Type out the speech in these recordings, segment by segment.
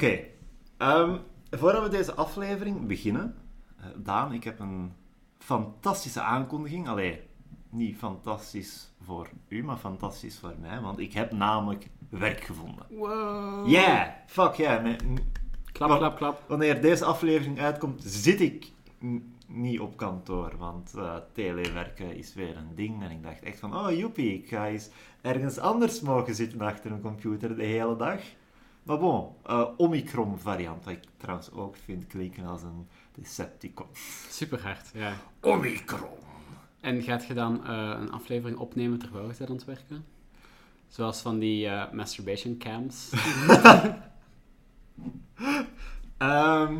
Oké. Ehm, voordat we deze aflevering beginnen, eh, Daan, ik heb een fantastische aankondiging. Allee, niet fantastisch voor u, maar fantastisch voor mij, want ik heb namelijk werk gevonden. Wow. Yeah, fuck yeah. Mijn- Klap, klap, klap. Wanneer deze aflevering uitkomt, zit ik niet op kantoor, want eh telewerken is weer een ding. En ik dacht echt van, oh joepie, ik ga eens ergens anders mogen zitten achter een computer de hele dag. Maar bon, eh, Omicron variant, wat ik trouwens ook vind klinken als een Decepticon. Super hard, ja. Omicron. En gaat je dan eh, een aflevering opnemen terwijl je bent aan het werken? Zoals van die eh, masturbation cams. Ehm,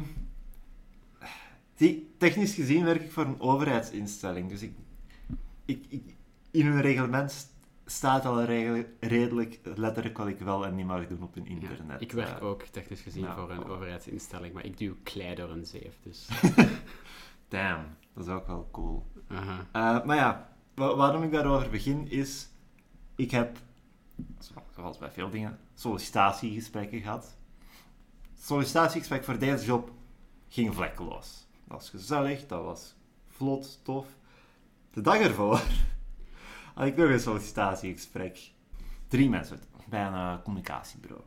zie, technisch gezien werk ik voor een overheidsinstelling. Dus ik, ik, ik- in hun reglement staat al redelijk letterlijk wat ik wel en niet mag doen op een Ja, internet. ik werk eh. ook technisch gezien ja. voor een overheidsinstelling, maar ik duw klei door een zeef, dus... Damn, dat is ook wel cool. Eh, maar ja, wa- waarom ik daarover begin is... Ik heb, zo- zoals bij veel dingen, sollicitatiegesprekken gehad. Het sollicitatiegesprek voor deze job ging vlekkeloos. Dat was gezellig, dat was vlot, tof. De dag ervoor had ik nog een sollicitatiegesprek. Drie mensen bij een eh, communicatiebureau.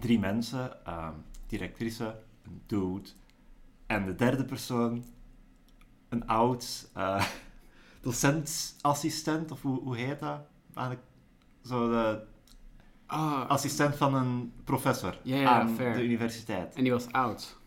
Drie mensen, ehm, directrice, een dude en de derde persoon een oud eh docentassistent, of hoe, hoe heet dat? Zo de Ah, assistent van een professor Ja, ja, aan fair. de universiteit. en die was oud.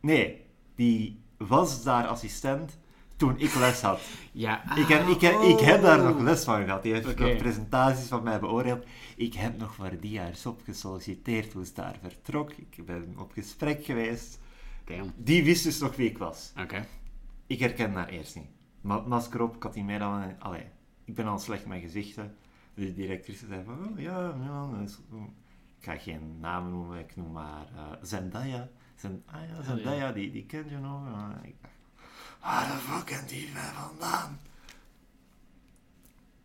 Nee, die was daar assistent toen ik les had. Ja, ik, heb, ah, ik, heb, ik heb daar oh. nog les van gehad. Die heeft nog presentaties van mij beoordeeld. Ik heb nog voor die jaar op gesolliciteerd toen ze daar vertrok. Ik ben op gesprek geweest. Damn. Die wist dus nog wie ik was. Oké. Ik herken haar eerst niet. Ma masker op, ik had die meer dan... Allee, ik ben al slecht met gezichten. De directrice zei van, oh, ja, ja, ik ga geen namen noemen, ik noem maar eh, Zendaya. Zen ah ja, Zendaya, die, die kent je nog. Ik dacht, waar de fuck kent die mij vandaan?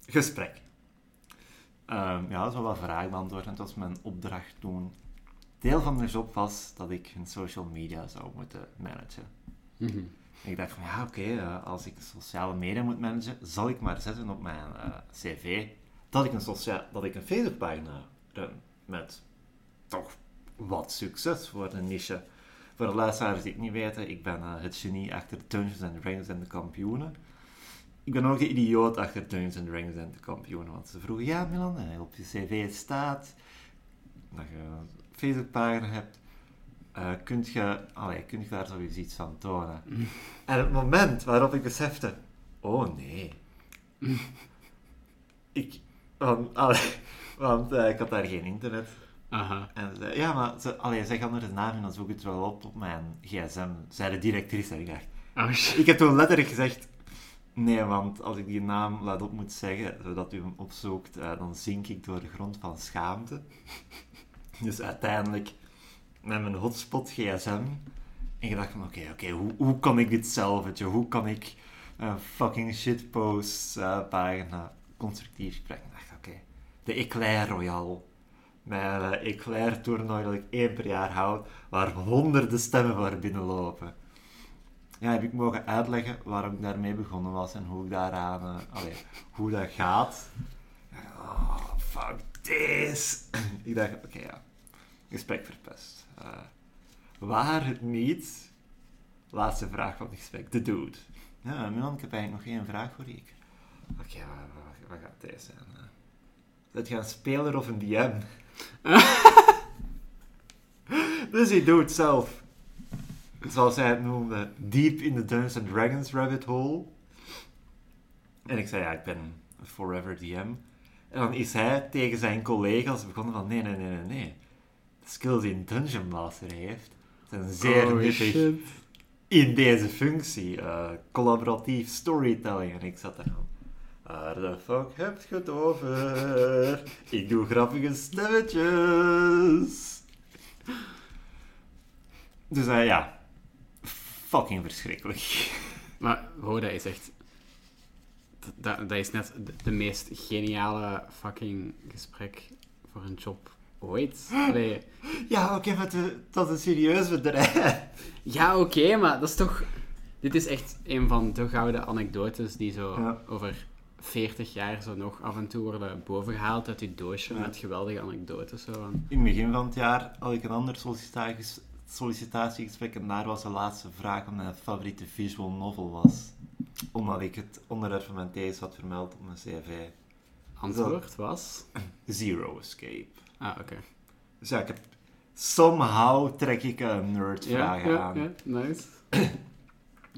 Gesprek. Ehm, ja, zo wat vragen beantwoord. En het was mijn opdracht toen. Deel van de job was dat ik hun social media zou moeten managen. Mhm. Ik dacht van, ja, oké, eh, als ik sociale media moet managen, zal ik maar zetten op mijn eh, cv dat ik een, socia- dat ik een Facebookpagina run met toch wat succes voor een niche. Voor de luisteraars die het niet weten, ik ben eh, het genie achter Dungeons and Dragons en de kampioenen. Ik ben ook de idioot achter Dungeons and Dragons en de kampioenen, want ze vroegen, ja Milan, eh, op je cv staat dat je een Facebookpagina hebt, kunt, je, allee, kunt je daar zoiets iets van tonen? En het moment waarop ik besefte, oh nee. ik, want, allee, want ik had daar geen internet. Aha. En ze zei, ja, maar ze, allee, de naam en dan zoek ik het wel op op mijn gsm. Zei de directrice. En ik dacht, Oh shit. ik heb toen letterlijk gezegd, nee, want als ik die naam luid op moet zeggen, zodat u hem opzoekt, eh, dan zink ik door de grond van schaamte. Dus uiteindelijk met mijn hotspot gsm. En ik dacht van, oké, oké, hoe, hoe kan ik dit zelf, weet je, hoe kan ik een fucking shitpost eh, pagina constructief spreken? Ik dacht, oké, de Eclair Royal. Mijn uh, Eclair toernooi dat ik één per jaar houd, waar honderden stemmen voor binnenlopen. Ja, heb ik mogen uitleggen waarom ik daarmee begonnen was en hoe ik daaraan, eh, allee, hoe dat gaat. Oh, fuck this. ik dacht, oké, ja, gesprek verpest. Eh, waar het niet, laatste vraag van het gesprek, de dude. Ja, Milan, ik heb eigenlijk nog één vraag voor je. Oké, wat, wat, wat gaat deze zijn? eh? Zet je een speler of een DM? dus die dude zelf, zoals hij het noemde, deep in the Dungeons and Dragons rabbit hole. En ik zei, ja, ik ben een forever DM. En dan is hij tegen zijn collega's begonnen van, nee, nee, nee, nee, nee. De skills die een Dungeon Master heeft, zijn zeer oh, nuttig shit. in deze functie. eh, collaboratief storytelling. En ik zat daar van... Waar de fuck heb je het over? Ik doe grappige stemmetjes. Dus eh, ja, fucking verschrikkelijk. Maar wow, dat is echt... Dat, dat is net de, de meest geniale fucking gesprek voor een job Ooit. Allee. Ja, oké, maar het- dat is een serieus bedrijf. Ja, oké, maar dat is toch... Dit is echt een van de gouden anekdotes die zo Ja. over 40 jaar zo nog af en toe worden bovengehaald uit die doosje Ja. met geweldige anekdotes. Zo. In het begin van het jaar had ik een ander sollicitatiegesprek en daar was de laatste vraag wat mijn favoriete visual novel was. Omdat ik het onderwerp van mijn thesis had vermeld op mijn cv. Antwoord was... Zero Escape. Ah, oké. Dus ja, ik heb... Somehow trek ik een Ja, nerdvraag ja, aan. ja, nice.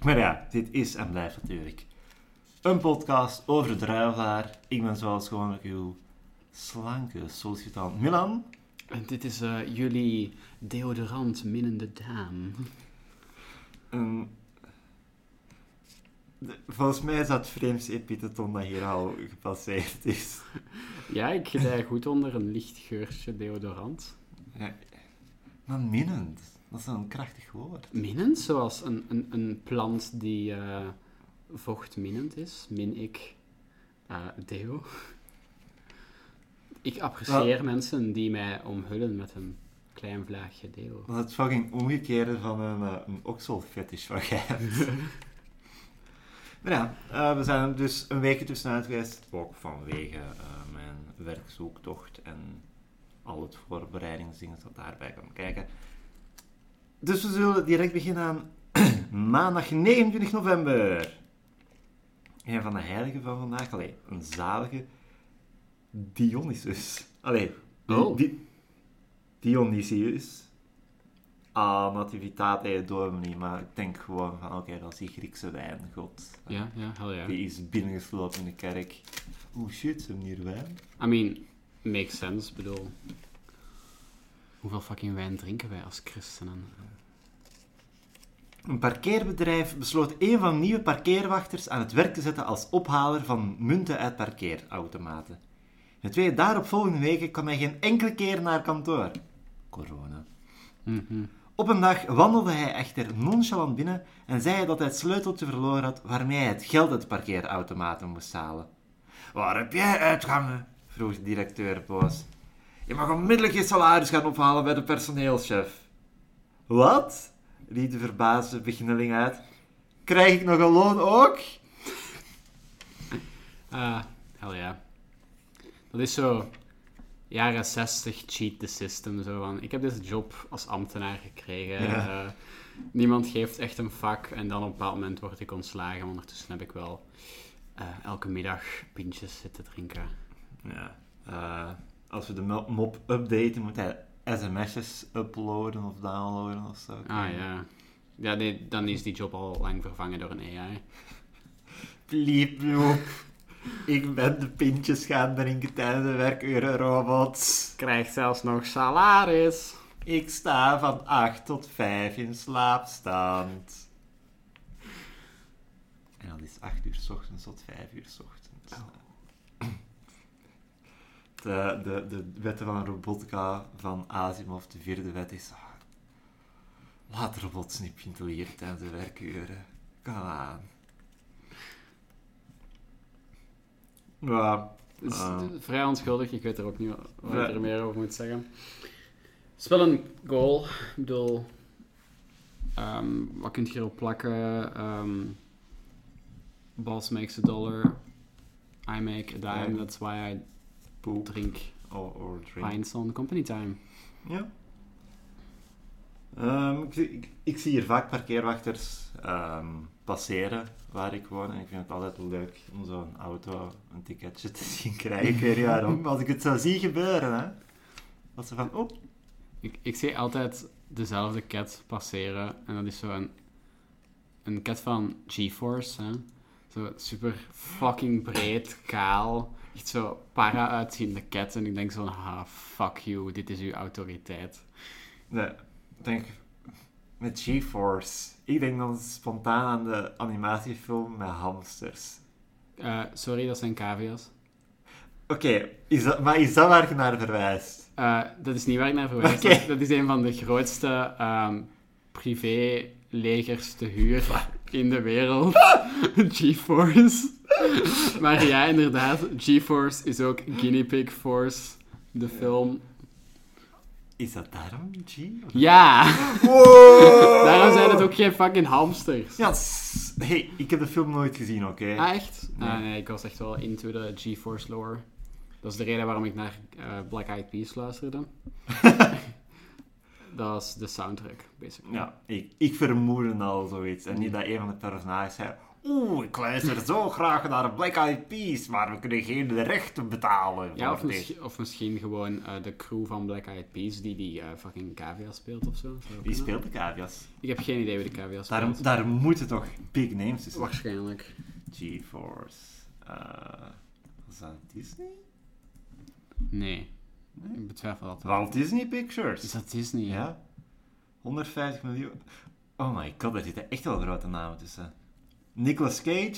Maar ja, dit is en blijft natuurlijk een podcast over de druivelaar. Ik ben zoals gewoonlijk uw slanke sollicitant Milan. En dit is eh, jullie deodorant minnende Daan. De- volgens mij is dat het vreemdste epiteton dat hier al gepasseerd is. Ja, ik gedij goed onder een licht geurtje deodorant. Ja, maar minnend, dat is een krachtig woord. Minnend, zoals een, een, een plant die eh, vochtminnend is, min ik eh, deo. Ik apprecieer mensen die mij omhullen met een klein vlaagje deo. Dat is fucking omgekeerde van een, uh, een okselfetish wat jij hebt. maar ja, uh, we zijn dus een week tussenuit geweest. Ook vanwege mijn werkzoektocht en al het voorbereidingsdingen dat daarbij kan kijken. Dus we zullen direct beginnen aan maandag 29 november. Een van de heiligen van vandaag. Allee, een zalige Dionysus. Allee, Oh. Di Dionysius. Ah, Nativitate Domini, maar ik denk gewoon van, oké, dat is die Griekse wijngod. Ja, ja, hell ja. Die is binnengeslopen in de kerk. Oeh, shit, ze hebben hier wijn. I mean, makes sense, bedoel... Hoeveel fucking wijn drinken wij als christenen? Een parkeerbedrijf besloot een van de nieuwe parkeerwachters aan het werk te zetten als ophaler van munten uit parkeerautomaten. De twee daaropvolgende weken kwam hij geen enkele keer naar kantoor. Corona. Mhm. Op een dag wandelde hij echter nonchalant binnen en zei hij dat hij het sleuteltje verloren had waarmee hij het geld uit de parkeerautomaten moest halen. Waar heb jij uitgangen? vroeg de directeur boos. Je mag onmiddellijk je salaris gaan ophalen bij de personeelschef. Wat? Riep de verbaasde beginneling uit. Krijg ik nog een loon ook? Ah, hell ja. Dat is zo... Jaren 60 cheat the system. Zo van, ik heb deze job als ambtenaar gekregen. Ja. eh, niemand geeft echt een vak. En dan op een bepaald moment word ik ontslagen. Maar ondertussen heb ik wel eh, elke middag pintjes zitten drinken. Ja. eh, als we de mo- mop updaten, moet hij sms'jes uploaden of downloaden of zo. Ah ja. Ja, nee, dan is die job al lang vervangen door een AI. Bliep, bloep. Ik ben de pintjes gaan drinken tijdens de werkuren robots. Krijgt zelfs nog salaris. Ik sta van 8 tot 5 in slaapstand. En dat is 8 uur s ochtends tot 5 uur s ochtends. De, de, de wetten van robotica van Asimov, de vierde wet is... ah, laat robots niet pintelieren tijdens de werkuren. Kom aan. Ja, Dus Ah. vrij onschuldig, ik weet er ook niet wat ik er meer over moet zeggen. Het is wel een goal. Ik bedoel, ehm, wat kun je hierop plakken? Ehm boss makes a dollar, I make a dime, that's why I drink or, or drink. pints on company time. Ja. Ehm, ik, zie- ik, ik zie hier vaak parkeerwachters ehm, passeren waar ik woon. En ik vind het altijd leuk om zo'n auto een ticketje te zien krijgen. Ik weet niet waarom. Maar als ik het zo zie gebeuren, hè. Dat ze van, oh, Ik, ik zie altijd dezelfde cat passeren. En dat is zo een, een cat van GeForce. Hè? Zo super fucking breed, kaal. Echt zo para uitziende cat. En ik denk zo, ha, fuck you, dit is uw autoriteit. nee, ik denk met GeForce. Ik denk dan spontaan aan de animatiefilm met hamsters. Eh, sorry, dat zijn cavia's. Oké, maar is dat waar je naar verwijst? Eh, dat is niet waar ik naar verwijs. Dat, dat is een van de grootste ehm, privé-legers te huur in de wereld. GeForce. maar ja, inderdaad, GeForce is ook Guinea Pig Force, de film. Is dat daarom, G? Ja! Wow! Daarom zijn het ook geen fucking hamsters. Ja, hey, ik heb de film nooit gezien, oké? Ah, echt? Nee. Ah, nee, ik was echt wel into de GeForce lore. Dat is de reden waarom ik naar eh, Black Eyed Peas luisterde. dat was de soundtrack, basically. Ja, ik, ik vermoedde al zoiets. En niet dat een van de personages zei... Oeh, ik luister zo graag naar Black Eyed Peas, maar we kunnen geen rechten betalen. Ja, of, misschien- of misschien gewoon eh, de crew van Black Eyed Peas die die eh, fucking cavia speelt of zo. Wie speelt de cavia's? Ik heb geen idee wie de cavia speelt. Daar, daar moeten toch big names tussen Waarschijnlijk. GeForce. eh was dat Disney? Nee. Ik betwijfel dat. Walt Disney Pictures. Is dat Disney? Ja. 150 miljoen. Oh my god, daar zitten echt wel grote namen tussen. Nicolas Cage,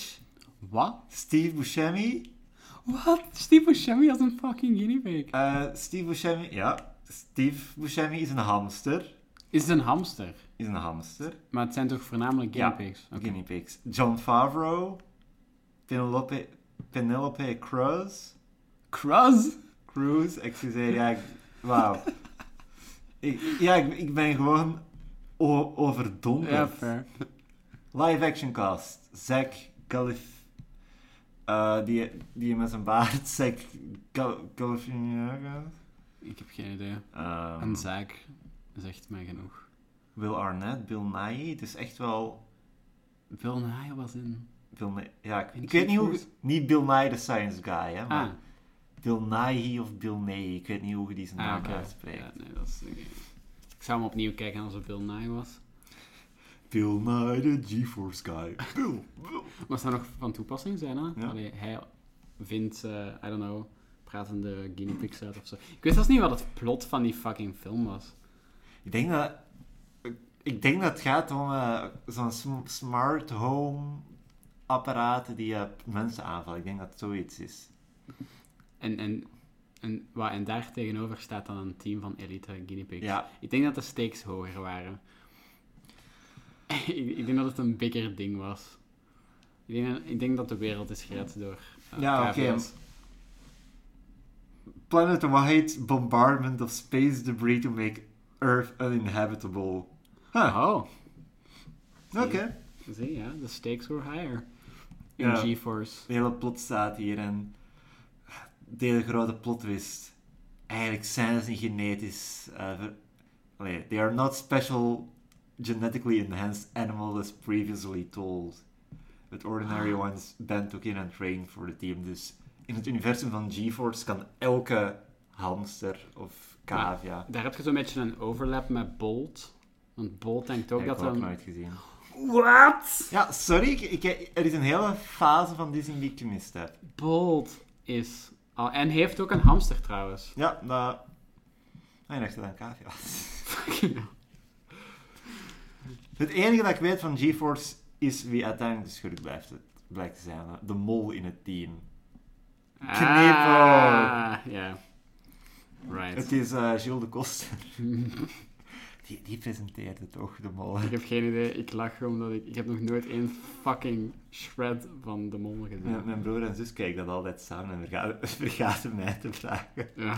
Wat? Steve Buscemi. Wat? Steve Buscemi als een fucking guinea pig. eh, Steve Buscemi, ja. Steve Buscemi is een hamster. Is het een hamster? Is een hamster. Maar het zijn toch voornamelijk guinea Ja, pigs? Oké. Guinea pigs. John Favreau. Penelope, Penelope Cruz. Cruz? Cruz, excuseer, ja, ik- wauw. ik, ja, ik, ik ben gewoon overdonderd. Ja, fair. Live action cast. Zack Galif... eh, die, die met zijn baard, Zack Gal Galifianakis. Ik heb geen idee. Ehm, En Zack zegt mij genoeg. Will Arnett, Bill Nighy, het is echt wel... Bill Nye was in... Bill Nye- ja, ik, In ik weet niet hoe... Niet Bill Nye, the science guy, hè, maar Ah, Bill Nighy of Bill Nighy, ik weet niet hoe je die zijn ah naam uitspreekt. Ja, nee, dat is... Ik zou hem opnieuw kijken als het Bill Nye was. Bill Nye, the GeForce guy. Bill, Bill. Maar zou nog van toepassing zijn, hè? Ja. Allee, hij vindt, eh, I don't know, pratende guinea pigs uit of zo. Ik weet zelfs niet wat het plot van die fucking film was. Ik denk dat... Ik denk dat het gaat om eh, zo'n sm- smart home apparaten die eh, mensen aanvallen. Ik denk dat het zoiets is. En, en, en, wat, en daar tegenover staat dan een team van elite guinea pigs. Ja, Ik denk dat de stakes hoger waren. ik, ik denk dat het een bigger ding was. Ik denk, ik denk dat de wereld is gered door eh, Ja, oké. planet-wide bombardment of space debris to make Earth uninhabitable. Huh, Oh, oké. zie ja, de stakes were higher. In Ja. GeForce. De hele plot staat hier en de hele grote plot wist. Eigenlijk zijn ze niet genetisch. ver- Allee, they are not special genetically enhanced animals as previously told. But ordinary Ah. ones Ben took in and trained for the team. Dus in het universum van GeForce kan elke hamster of cavia. Daar heb je zo'n beetje een overlap met Bolt. Want Bolt denkt ook heb dat ik een... nooit gezien. Wat? Ja, sorry, ik, ik- er is een hele fase van Disney die ik gemist heb. Bolt is... al en heeft ook een hamster trouwens. Ja. Ah, je dacht dat het een cavia was. Het enige dat ik weet van GeForce is wie uiteindelijk de schurk blijft, blijkt te zijn. De mol in het team. Ah, ja. Right. Het is eh Gilles de Koster. Die, die presenteerde toch, de mol. Ik heb geen idee. Ik lach omdat ik... Ik heb nog nooit één fucking shred van de mol gezien. Mijn, mijn broer en zus kijken dat altijd samen en verga- vergaten mij te vragen. Ja.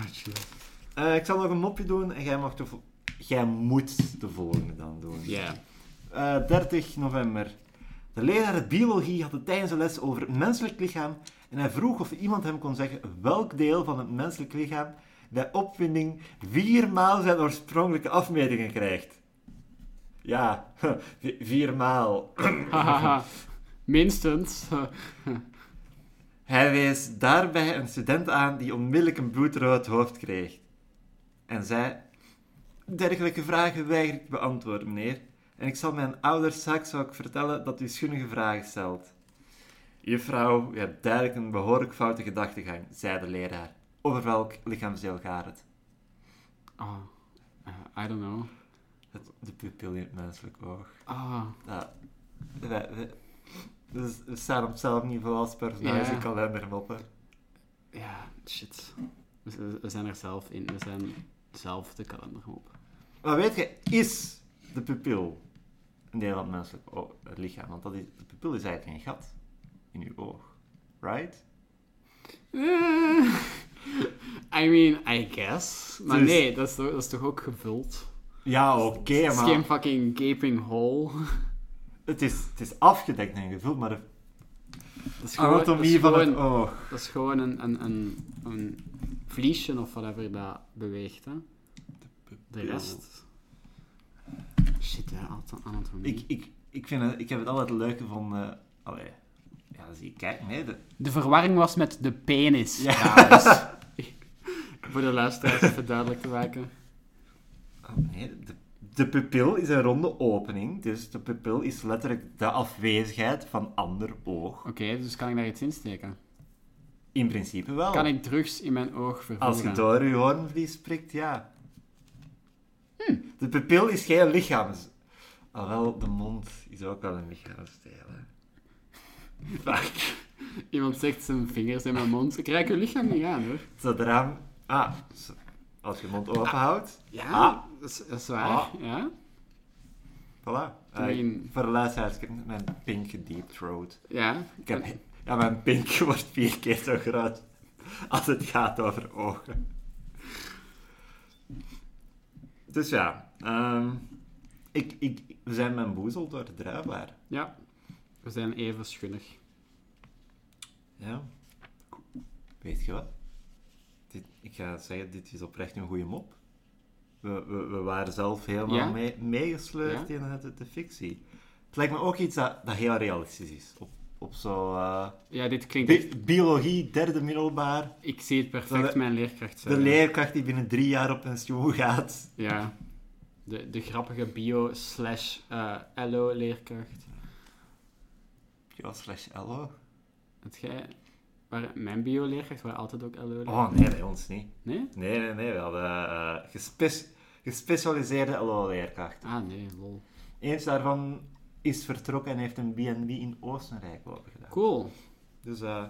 Eh, ik zal nog een mopje doen en jij, mag de jij moet de volgende dan doen. Ja. Eh, 30 november. De leraar biologie had het tijdens de les over het menselijk lichaam en hij vroeg of iemand hem kon zeggen welk deel van het menselijk lichaam bij opwinding viermaal zijn oorspronkelijke afmetingen krijgt. Ja, vi- viermaal. Minstens. Hij wees daarbij een student aan die onmiddellijk een bloedrood hoofd kreeg. En zei: Dergelijke vragen weiger ik te beantwoorden, meneer. En ik zal mijn ouders straks ook vertellen dat u schunnige vragen stelt. Juffrouw, u hebt duidelijk een behoorlijk foute gedachtegang, zei de leraar. Over welk lichaamsdeel gaat het? Oh. I don't know. het de pupil in het menselijk oog. Ah. Dus we staan op hetzelfde niveau als personage Ja. kalendermoppen. Ja, shit. We, we zijn er zelf in. We zijn zelf de kalender op. Maar weet je, is de pupil een deel van het menselijk o- lichaam? Want dat is, de pupil is eigenlijk een gat in uw oog. Right? Eh, I mean, I guess. Maar Dus- nee, dat is, toch, dat is toch ook gevuld? Ja, oké, Het is maar geen fucking gaping hole. het, is, het is afgedekt en gevuld, maar de, de gewoon- dat schrotomie is van het gewoon- oog. Dat is gewoon een, een, een, een vliesje of whatever dat beweegt, hè. De rest... Shit, anato- anatomie. Ik, ik, ik, vind het, ik heb het altijd leuk gevonden... Allee, ja, zie je, kijk, nee, de, De verwarring was met de penis. Ja. trouwens. Voor de luisteraars even duidelijk te maken. oh, nee, de, de pupil is een ronde opening, dus de pupil is letterlijk de afwezigheid van ander oog. Oké, dus kan ik daar iets in steken? In principe wel. Kan ik drugs in mijn oog vervoeren? Als je door je hoornvlies prikt, ja. Hm. De pupil is geen lichaams... Alhoewel, de mond is ook wel een lichaamsdeel. Fuck. Iemand zegt zijn vingers in mijn mond. Ik raak je lichaam niet aan, hoor. Zodra... Ah, als je mond open houdt... Ja, Ah. dat, is, dat is waar. Ah. Ja? Voilà. Mean- Eh, voor de luisteraars, ik heb mijn pink deep throat. Ja. Ik heb... Ja, mijn pink wordt vier keer zo groot als het gaat over ogen. Dus ja, ehm, ik, ik, we zijn mijn boezel door de druibaar. Ja. We zijn even schunnig. Ja. Weet je wat? Dit, ik ga zeggen, dit is oprecht een goede mop. We, we, we waren zelf helemaal Ja? mee, meegesleurd Ja? in het, de fictie. Het lijkt me ook iets dat, dat heel realistisch is. Op, op zo... eh, Ja, dit klinkt bi- biologie, derde middelbaar. Ik zie het perfect De- mijn leerkracht De zijn. leerkracht die binnen drie jaar op pensioen gaat. Ja. De, de grappige bio slash eh LO leerkracht. Ja, slash LO. Het jij... Waar, mijn bio leerkracht waren altijd ook LO Oh nee, bij ons niet. Nee? Nee, nee, nee. We hadden eh, gespe- gespecialiseerde LO-leerkracht. Ah, nee, lol. Eens daarvan is vertrokken en heeft een B&B in Oostenrijk lopen gedaan. Cool. Dus, eh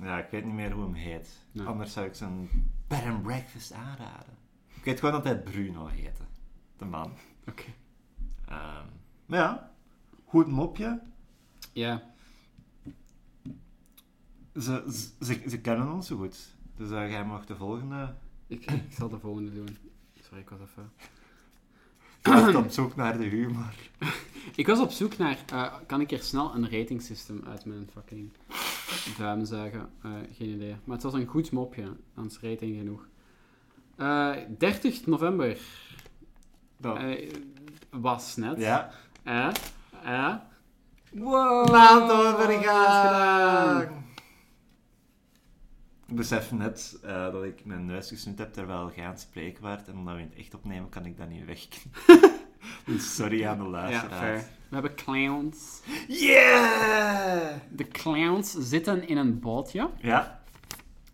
ja, ik weet niet meer hoe hem heet. Nee. Anders zou ik zijn bed and breakfast aanraden. Ik weet gewoon dat hij Bruno heette. De man. Oké. Ehm, maar ja, goed mopje. Ja. Ze, ze, ze, kennen ons zo goed. Dus eh, jij mag de volgende... Ik, ik zal de volgende doen. Sorry, ik was even... Je was op zoek naar de humor. Ik was op zoek naar... eh, kan ik hier snel een rating system uit mijn fucking duim zuigen? Eh, geen idee. Maar het was een goed mopje. Anders rating genoeg. Eh 30 november. Dat- Eh, was net. ja. Eh? Eh? Wow! Maand overgaan. Besef net eh, dat ik mijn neus gesnoet heb terwijl jij aan het spreken waart. En omdat we het echt opnemen, kan ik dat niet weg. dus sorry aan de Ja, fair. We hebben clowns. Yeah! De clowns zitten in een bootje. Ja.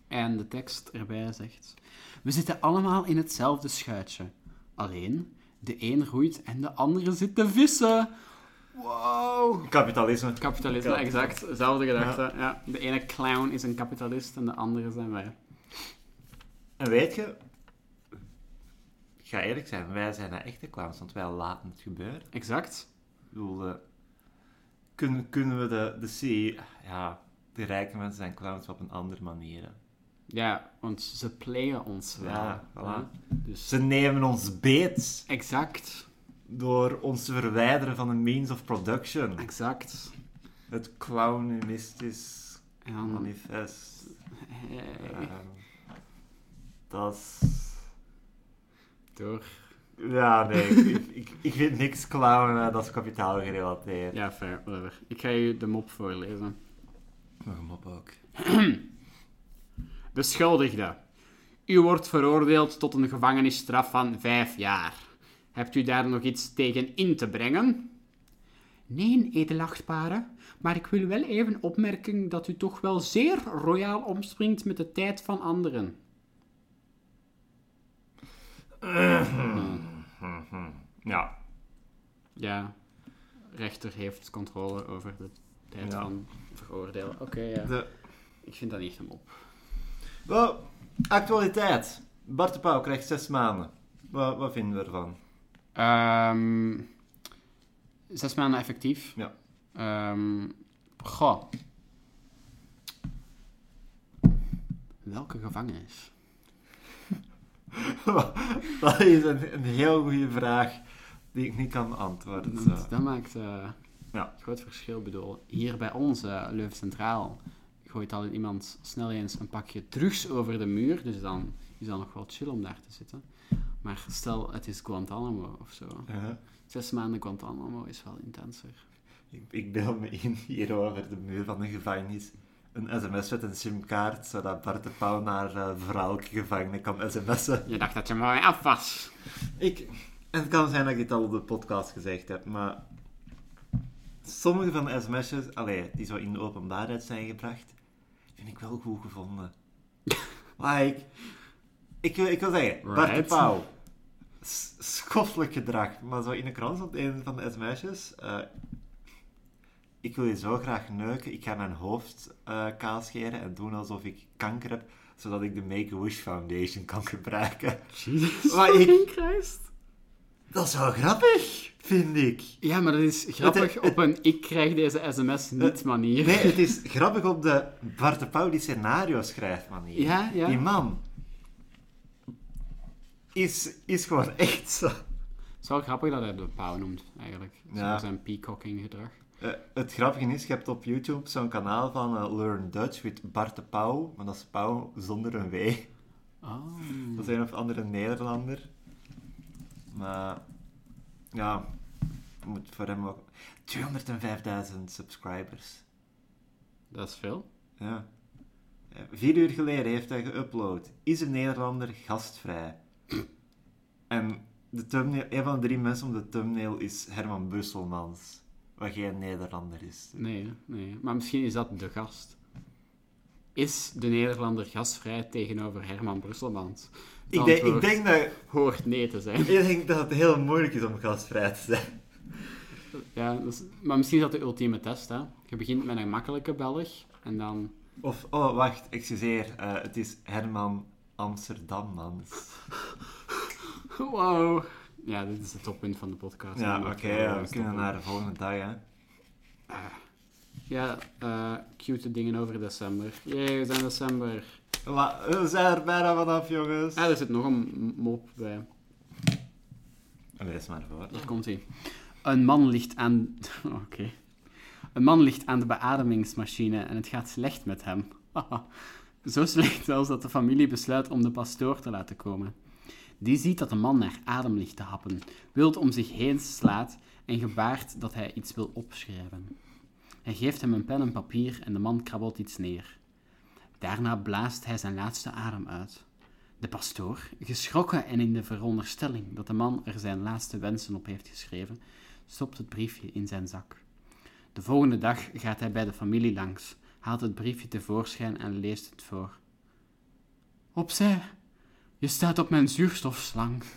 En de tekst erbij zegt: We zitten allemaal in hetzelfde schuitje. Alleen, de een roeit en de andere zit te vissen. Wow! Kapitalisme. Kapitalisme, Ja. exact. Dezelfde gedachte. Ja. De ene clown is een kapitalist en de andere zijn wij. En weet je... Ik ga eerlijk zijn, wij zijn de echte clowns, want wij laten het gebeuren. Exact. Ik bedoel, eh, kunnen, kunnen we de, de C... Ja, de rijke mensen zijn clowns op een andere manier. hè. Ja, want ze playen ons wel. Ja, voilà. Ja. Dus, Ze nemen ons beet exact. Door ons te verwijderen van de means of production. Exact. Het clownistisch dan... manifest. Hey, Ehm, dat is... door. Ja, nee, ik, ik, ik vind niks clown, eh, dat is kapitaal gerelateerd. Ja, fair, whatever. Ik ga je de mop voorlezen. Nog een mop ook. Beschuldigde. U wordt veroordeeld tot een gevangenisstraf van vijf jaar. Hebt u daar nog iets tegen in te brengen? Nee, edelachtbare, maar ik wil wel even opmerken dat u toch wel zeer royaal omspringt met de tijd van anderen. Ja, Ja, rechter heeft controle over de tijd Ja. van veroordelen. Oké, ja. de... Ik vind dat niet mop. Wel, actualiteit. Bart de Pauw krijgt zes maanden. Wat, wat vinden we ervan? Ehm, zes maanden effectief. Ja. Ehm, goh. welke gevangenis? dat is een, een heel goede vraag die ik niet kan beantwoorden. zo. Dat, maakt eh Ja. een groot verschil. Ik bedoel, hier bij ons, eh Leuven Centraal, gooit al iemand snel eens een pakje drugs over de muur. Dus dan is dat nog wel chill om daar te zitten. Maar stel, het is Guantanamo of zo. Ja. Zes maanden Guantanamo is wel intenser. Ik, ik beeld me in hier over de muur van de gevangenis. Een sms met een simkaart, zodat Bart de Pauw naar uh, vrouwelijke gevangenen kan sms'en. Je dacht dat je mooi af was. Ik, en het kan zijn dat ik dit al op de podcast gezegd heb, maar sommige van de sms'jes, allee, die zo in de openbaarheid zijn gebracht, vind ik wel goed gevonden. like, ik, wil, ik wil zeggen, Bart de Right. Pauw, schoffelijk gedrag, maar zo in de krant stond een van de sms'jes, eh, ik wil je zo graag neuken, ik ga mijn hoofd eh kaal scheren en doen alsof ik kanker heb, zodat ik de Make-A-Wish Foundation kan gebruiken. Jesus Maar ik- Christ. Dat is wel grappig, vind ik. Ja, maar dat is grappig het- op een ik krijg deze sms niet manier. Nee, het is grappig op de Bart de Pauw die scenario schrijft manier. Ja, ja. Die man is, is gewoon echt zo. Het is wel grappig dat hij de pauw noemt, eigenlijk. Ja. Zijn peacocking gedrag. Eh, het grappige is, je hebt op YouTube zo'n kanaal van eh, Learn Dutch met Bart de Pauw, maar dat is Pauw zonder een W. Oh. Dat is een of andere Nederlander. Maar ja, moet voor hem ook 205.000 subscribers. Dat is veel. Ja. Eh, Vier uur geleden heeft hij geüpload. Is een Nederlander gastvrij? En de thumbnail, een van de drie mensen op de thumbnail is Herman Busselmans. Wat geen Nederlander is. Nee, nee. Maar misschien is dat de gast. Is de Nederlander gastvrij tegenover Herman Brusselmans? Ik denk, ik, denk dat, hoort nee te zijn. ik denk dat het heel moeilijk is om gastvrij te zijn. Ja, maar misschien is dat de ultieme test, hè. Je begint met een makkelijke Belg en dan... Of, oh wacht, excuseer. eh, het is Herman Amsterdammans. Wow. Ja, dit is het toppunt van de podcast. Ja, oké, moeten we ja, kunnen naar de volgende dag, hè. Ja, eh cute dingen over december. Jee, we zijn december. La- we zijn er bijna vanaf, jongens. Ah, er zit nog een mop bij. Lees maar voor. Hier komt hij. Een man ligt aan... Oké. Een man ligt aan de beademingsmachine en het gaat slecht met hem. Zo slecht zelfs dat de familie besluit om de pastoor te laten komen. Die ziet dat de man naar adem ligt te happen, wild om zich heen slaat en gebaart dat hij iets wil opschrijven. Hij geeft hem een pen en papier en de man krabbelt iets neer. Daarna blaast hij zijn laatste adem uit. De pastoor, geschrokken en in de veronderstelling dat de man er zijn laatste wensen op heeft geschreven, stopt het briefje in zijn zak. De volgende dag gaat hij bij de familie langs, haalt het briefje tevoorschijn en leest het voor. Opzij, je staat op mijn zuurstofslang.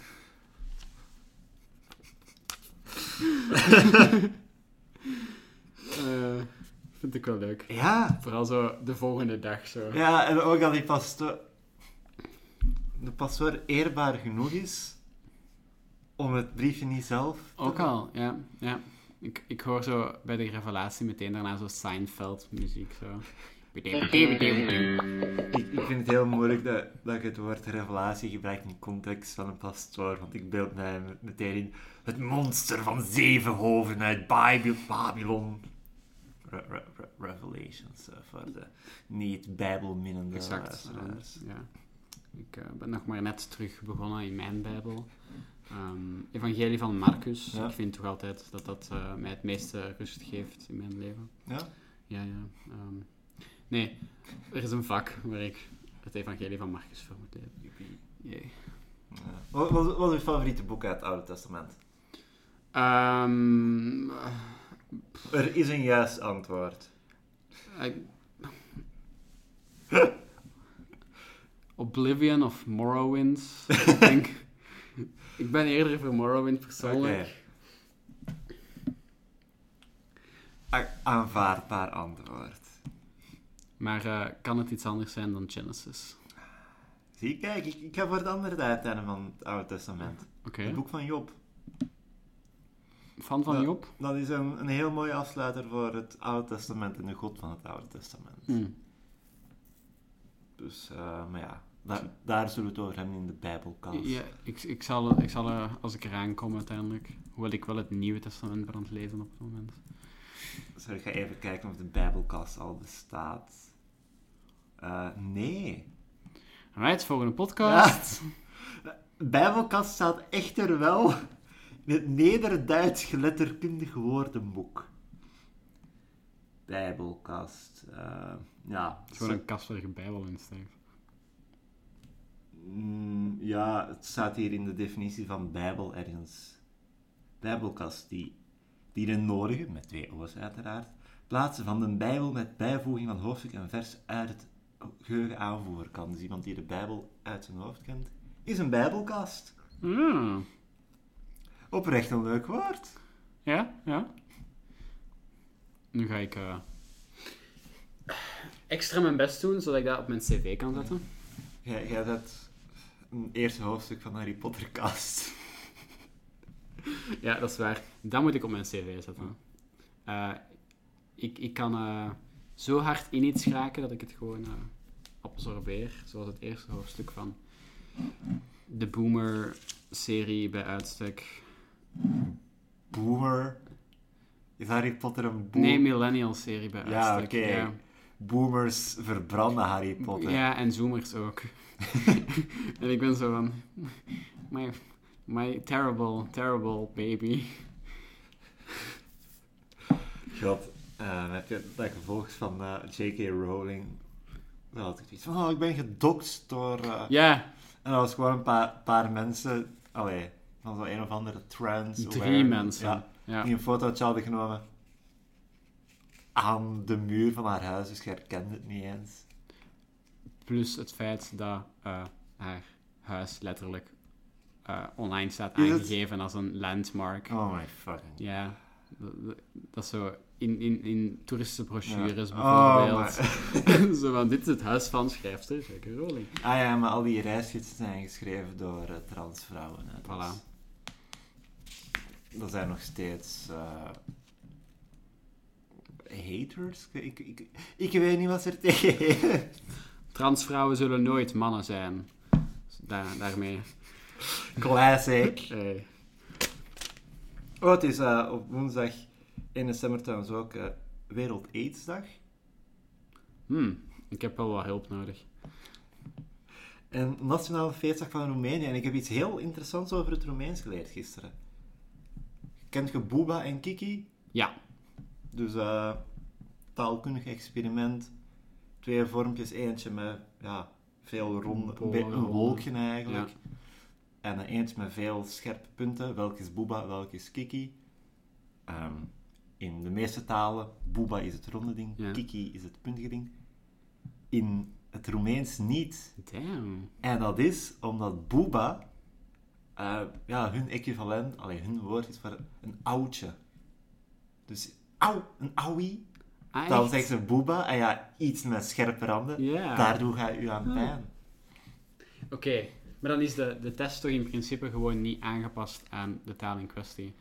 Eh, vind ik wel leuk. Ja, Vooral zo de volgende dag zo. Ja, en ook dat die pastoor... De pastoor eerbaar genoeg is om het briefje niet zelf... te Ook al, ja. ja. Ik, ik hoor zo bij de revelatie meteen daarna zo Seinfeld-muziek. Zo. Ik, ik vind het heel moeilijk dat, dat je het woord revelatie gebruikt in context van een pastoor, want ik beeld mij meteen in het monster van zeven hoofden uit Baby- Babylon. Re- re- re- Revelations, eh, voor de niet-bijbelminnende luisteraars. Ja. Ik eh, ben nog maar net terug begonnen in mijn Bijbel. Ehm, Evangelie van Marcus. Ja. Ik vind toch altijd dat dat eh, mij het meeste rust geeft in mijn leven. Ja? Ja, ja. ehm. nee, er is een vak waar ik het Evangelie van Marcus voor moet. Ja. Wat, wat, wat is je favoriete boek uit het Oude Testament? Ehm, Er is een juist antwoord. ik- Oblivion of Morrowind. ik denk... Ik ben eerder voor Morrowind persoonlijk. A- Aanvaardbaar antwoord. Maar eh, kan het iets anders zijn dan Genesis? Zie, kijk, ik, ik ga voor het andere uiteinde van het Oude Testament. Oké. Het boek van Job. Fan van Ja. Job? Dat is een, een heel mooie afsluiter voor het Oude Testament en de God van het Oude Testament. Hm. Dus, eh, maar ja, daar, daar zullen we het over hebben in de Bijbelkast. Ja, ik, ik zal, ik zal eh, als ik eraan kom uiteindelijk, hoewel ik wel het Nieuwe Testament ben aan het lezen op het moment. Zal ik ga even kijken of de Bijbelkast al bestaat. Eh, nee. Alright, volgende podcast. De Bijbelkast staat echter wel in het Nederduits letterkundig woordenboek. Bijbelkast. eh, ja. Het is gewoon een kast waar je Bijbel in steekt. Mm, ja, het staat hier in de definitie van Bijbel ergens. Bijbelkast, die die de nodige, met twee O's uiteraard, plaatsen van de Bijbel met bijvoeging van hoofdstuk en vers uit het geheugen aanvoeren kan. Dus iemand die de Bijbel uit zijn hoofd kent, is een Bijbelkast. Hmm. Oprecht een leuk woord. Ja, ja. Nu ga ik eh, extra mijn best doen, zodat ik dat op mijn cv kan zetten. Jij, jij zet een eerste hoofdstuk van Harry Potter kast. Ja, dat is waar. Dat moet ik op mijn cv zetten. Eh, ik, ik kan eh, zo hard in iets geraken dat ik het gewoon eh, absorbeer. Zoals het eerste hoofdstuk van de Boomer-serie bij uitstek. Boomer. Is Harry Potter een boomer? Nee, Millennial-serie bij Ja, uitstek. oké. Ja. Boomers verbranden Harry Potter. Ja, en Zoomers ook. en ik ben zo van... My, my terrible, terrible baby. God, eh, heb je dat gevolgd van eh, J.K. Rowling? Dan had ik iets van, oh, ik ben gedoxt door... eh, Ja, En dat was gewoon een paar, paar mensen, allee, van zo'n een of andere trans. drie mensen. Ja, Ja. die een fotootje hadden genomen aan de muur van haar huis, dus je herkende het niet eens. Plus het feit dat eh, haar huis letterlijk eh, online staat aangegeven als een landmark. Oh my fucking... Ja, dat, is zo in, in, in toeristische brochures Ja. bijvoorbeeld. Oh, zo van, dit is het huis van schrijfster J.K. Rowling. Ah ja, maar al die reisgidsen zijn geschreven door eh, transvrouwen. Hè. Voilà. Dat zijn nog steeds... haters? Ik, ik, ik weet niet wat ze er tegen hebben. Transvrouwen zullen nooit mannen zijn. Daar, daarmee. Classic. Hey. Oh, het is eh, op woensdag 1 december trouwens ook eh, Wereld AIDS-dag. Hmm, ik heb wel wat hulp nodig. En Nationale Feestdag van Roemenië. En ik heb iets heel interessants over het Roemeens geleerd gisteren. Kent je Booba en Kiki? Ja, Dus eh taalkundig experiment. Twee vormpjes, eentje met ja, veel ronde, een, wolkje eigenlijk. ja. En een eentje met veel scherpe punten. Welk is Booba, welk is Kiki? Ehm, in de meeste talen, Booba is het ronde ding, Ja. Kiki is het puntige ding. In het Roemeens niet. damn. En dat is omdat Booba, eh, ja, hun equivalent, allee, hun woord is voor een oudje. Dus, auw, een auwie. Ah, Dan echt? zegt ze Booba, en ja, iets met scherpe randen. Ja. Daardoor ga je u aan Ah. pijn. Oké, maar dan is de, de test toch in principe gewoon niet aangepast aan de taal in kwestie.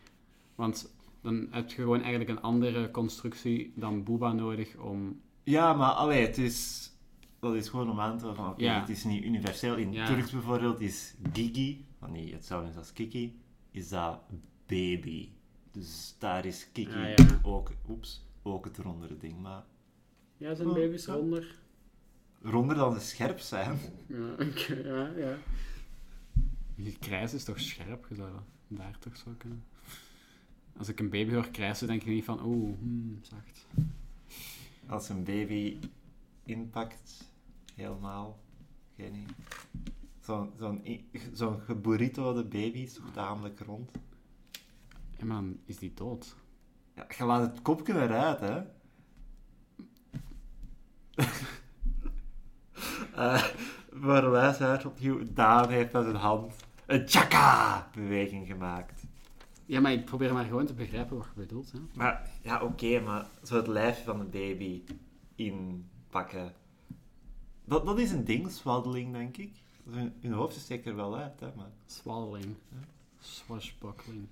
Want dan heb je gewoon eigenlijk een andere constructie dan Booba nodig om... Ja, maar allee, het is, dat is gewoon om aan te van, oké, Ja. het is niet universeel. In Ja. Turks bijvoorbeeld is Gigi, want niet hetzelfde is als Kiki, is dat baby. Dus daar is Kiki Ah, ja. ook, oeps, ook het rondere ding. Maar Ja, zijn Oh, baby's ja. ronder? ronder dan ze scherp zijn. Ja, oké, ja, ja. Die krijs is toch scherp, je zou daar toch zo kunnen... Als ik een baby hoor krijsen, denk ik niet van, oeh, hmm, zacht. Als een baby inpakt, helemaal, geen idee. Zo'n zo'n i- zo'n geburrito'de baby is toch tamelijk rond. Ja, man, is die dood? Ja, je laat het kopje eruit, hè. Eh voor de luisteraars opnieuw, Daan heeft met zijn hand een tjaka-beweging gemaakt. Ja, maar ik probeer maar gewoon te begrijpen wat je bedoelt, hè. Maar, ja, oké, maar zo het lijfje van de baby inpakken. Dat, dat is een ding, swaddling, denk ik. Hun, hun hoofdje steekt er wel uit, hè, maar... Swallowing. Swashbuckling.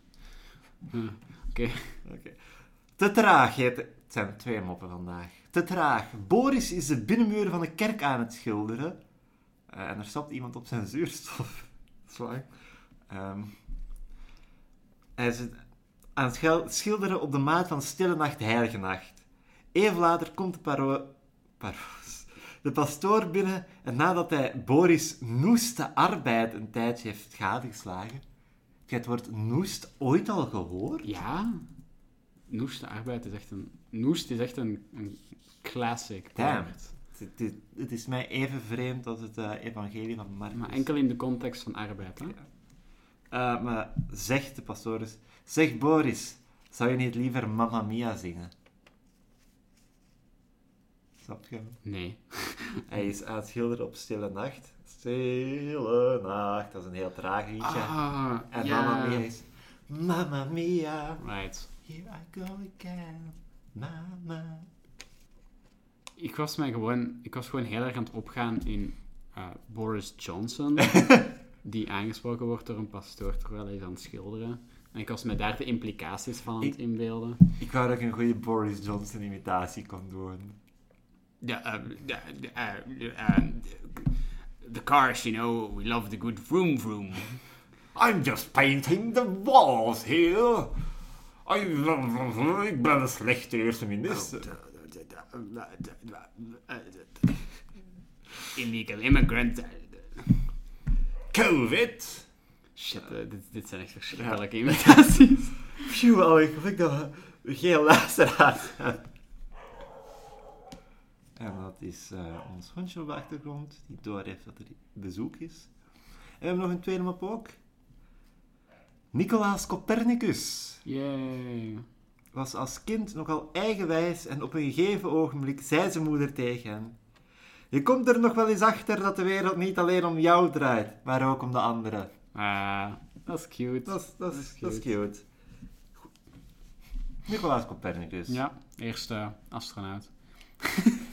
Huh, Oké. Te traag. Het zijn twee moppen vandaag. Te traag. Boris is de binnenmuur van de kerk aan het schilderen. Eh, en er stapt iemand op zijn zuurstof. Ehm, hij is aan het schilderen op de maat van Stille Nacht, Heilige Nacht. Even later komt de paro... paroos. De pastoor binnen en nadat hij Boris noeste arbeid een tijdje heeft gadegeslagen... Het woord noest ooit al gehoord? Ja. Noest, de arbeid is echt een... Noest is echt een, een classic Damn. woord. Het, het- het is mij even vreemd als het eh, evangelie van Marcus. Maar enkel in de context van arbeid, hè? Eh, maar zegt de pastoris... Zeg Boris, zou je niet liever Mamma Mia zingen? Snap je? Nee. Hij is aan het schilderen op Stille Nacht. Stille Nacht, dat is een heel traag liedje. Ah, en ja. Mamma Mia is... Mamma Mia, Right. here I go again. Mama. Ik was, mij gewoon, ik was gewoon heel erg aan het opgaan in eh, Boris Johnson, die aangesproken wordt door een pastoor terwijl hij is aan het schilderen. En ik was mij daar de implicaties van aan het inbeelden. Ik wou dat ik een goede Boris Johnson imitatie kon doen. Ja, de, eh, the cars, you know, we love the good vroom vroom. I'm just painting the walls here. I, ik ben een slechte eerste minister. Illegal immigrant. Covid. Shit, eh, dit, dit zijn echt verschrikkelijke imitaties. Phew, al ik geluk dat we geen luisteraars hebben. En dat is eh, ons hondje op de achtergrond, die door heeft dat er bezoek is. En we hebben nog een tweede mop ook. Nicolaas Copernicus Yay. was als kind nogal eigenwijs en op een gegeven ogenblik zei zijn moeder tegen hem... Je komt er nog wel eens achter dat de wereld niet alleen om jou draait, maar ook om de anderen. Ah, dat is cute. Dat is, dat is, Dat dat is is cute. Nicolaas Copernicus. Ja, eerste astronaut.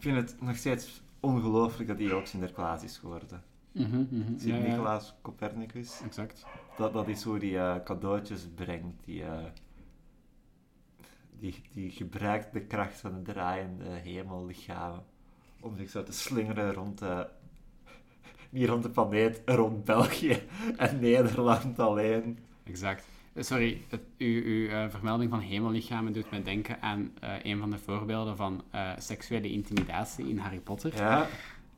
Ik vind het nog steeds ongelooflijk dat hij ook Sinterklaas is geworden. Mhm, mhm. Ja, ja, Sint-Nicolaas Copernicus. Exact. Dat, dat is hoe hij eh, cadeautjes brengt. Die, eh, die, die gebruikt de kracht van de draaiende hemellichamen om zich zo te slingeren rond de, niet rond de planeet, rond België en Nederland alleen. Exact. Eh, Sorry, het, uw, uw eh, vermelding van hemellichamen doet mij denken aan eh, een van de voorbeelden van seksuele intimidatie in Harry Potter. Ja,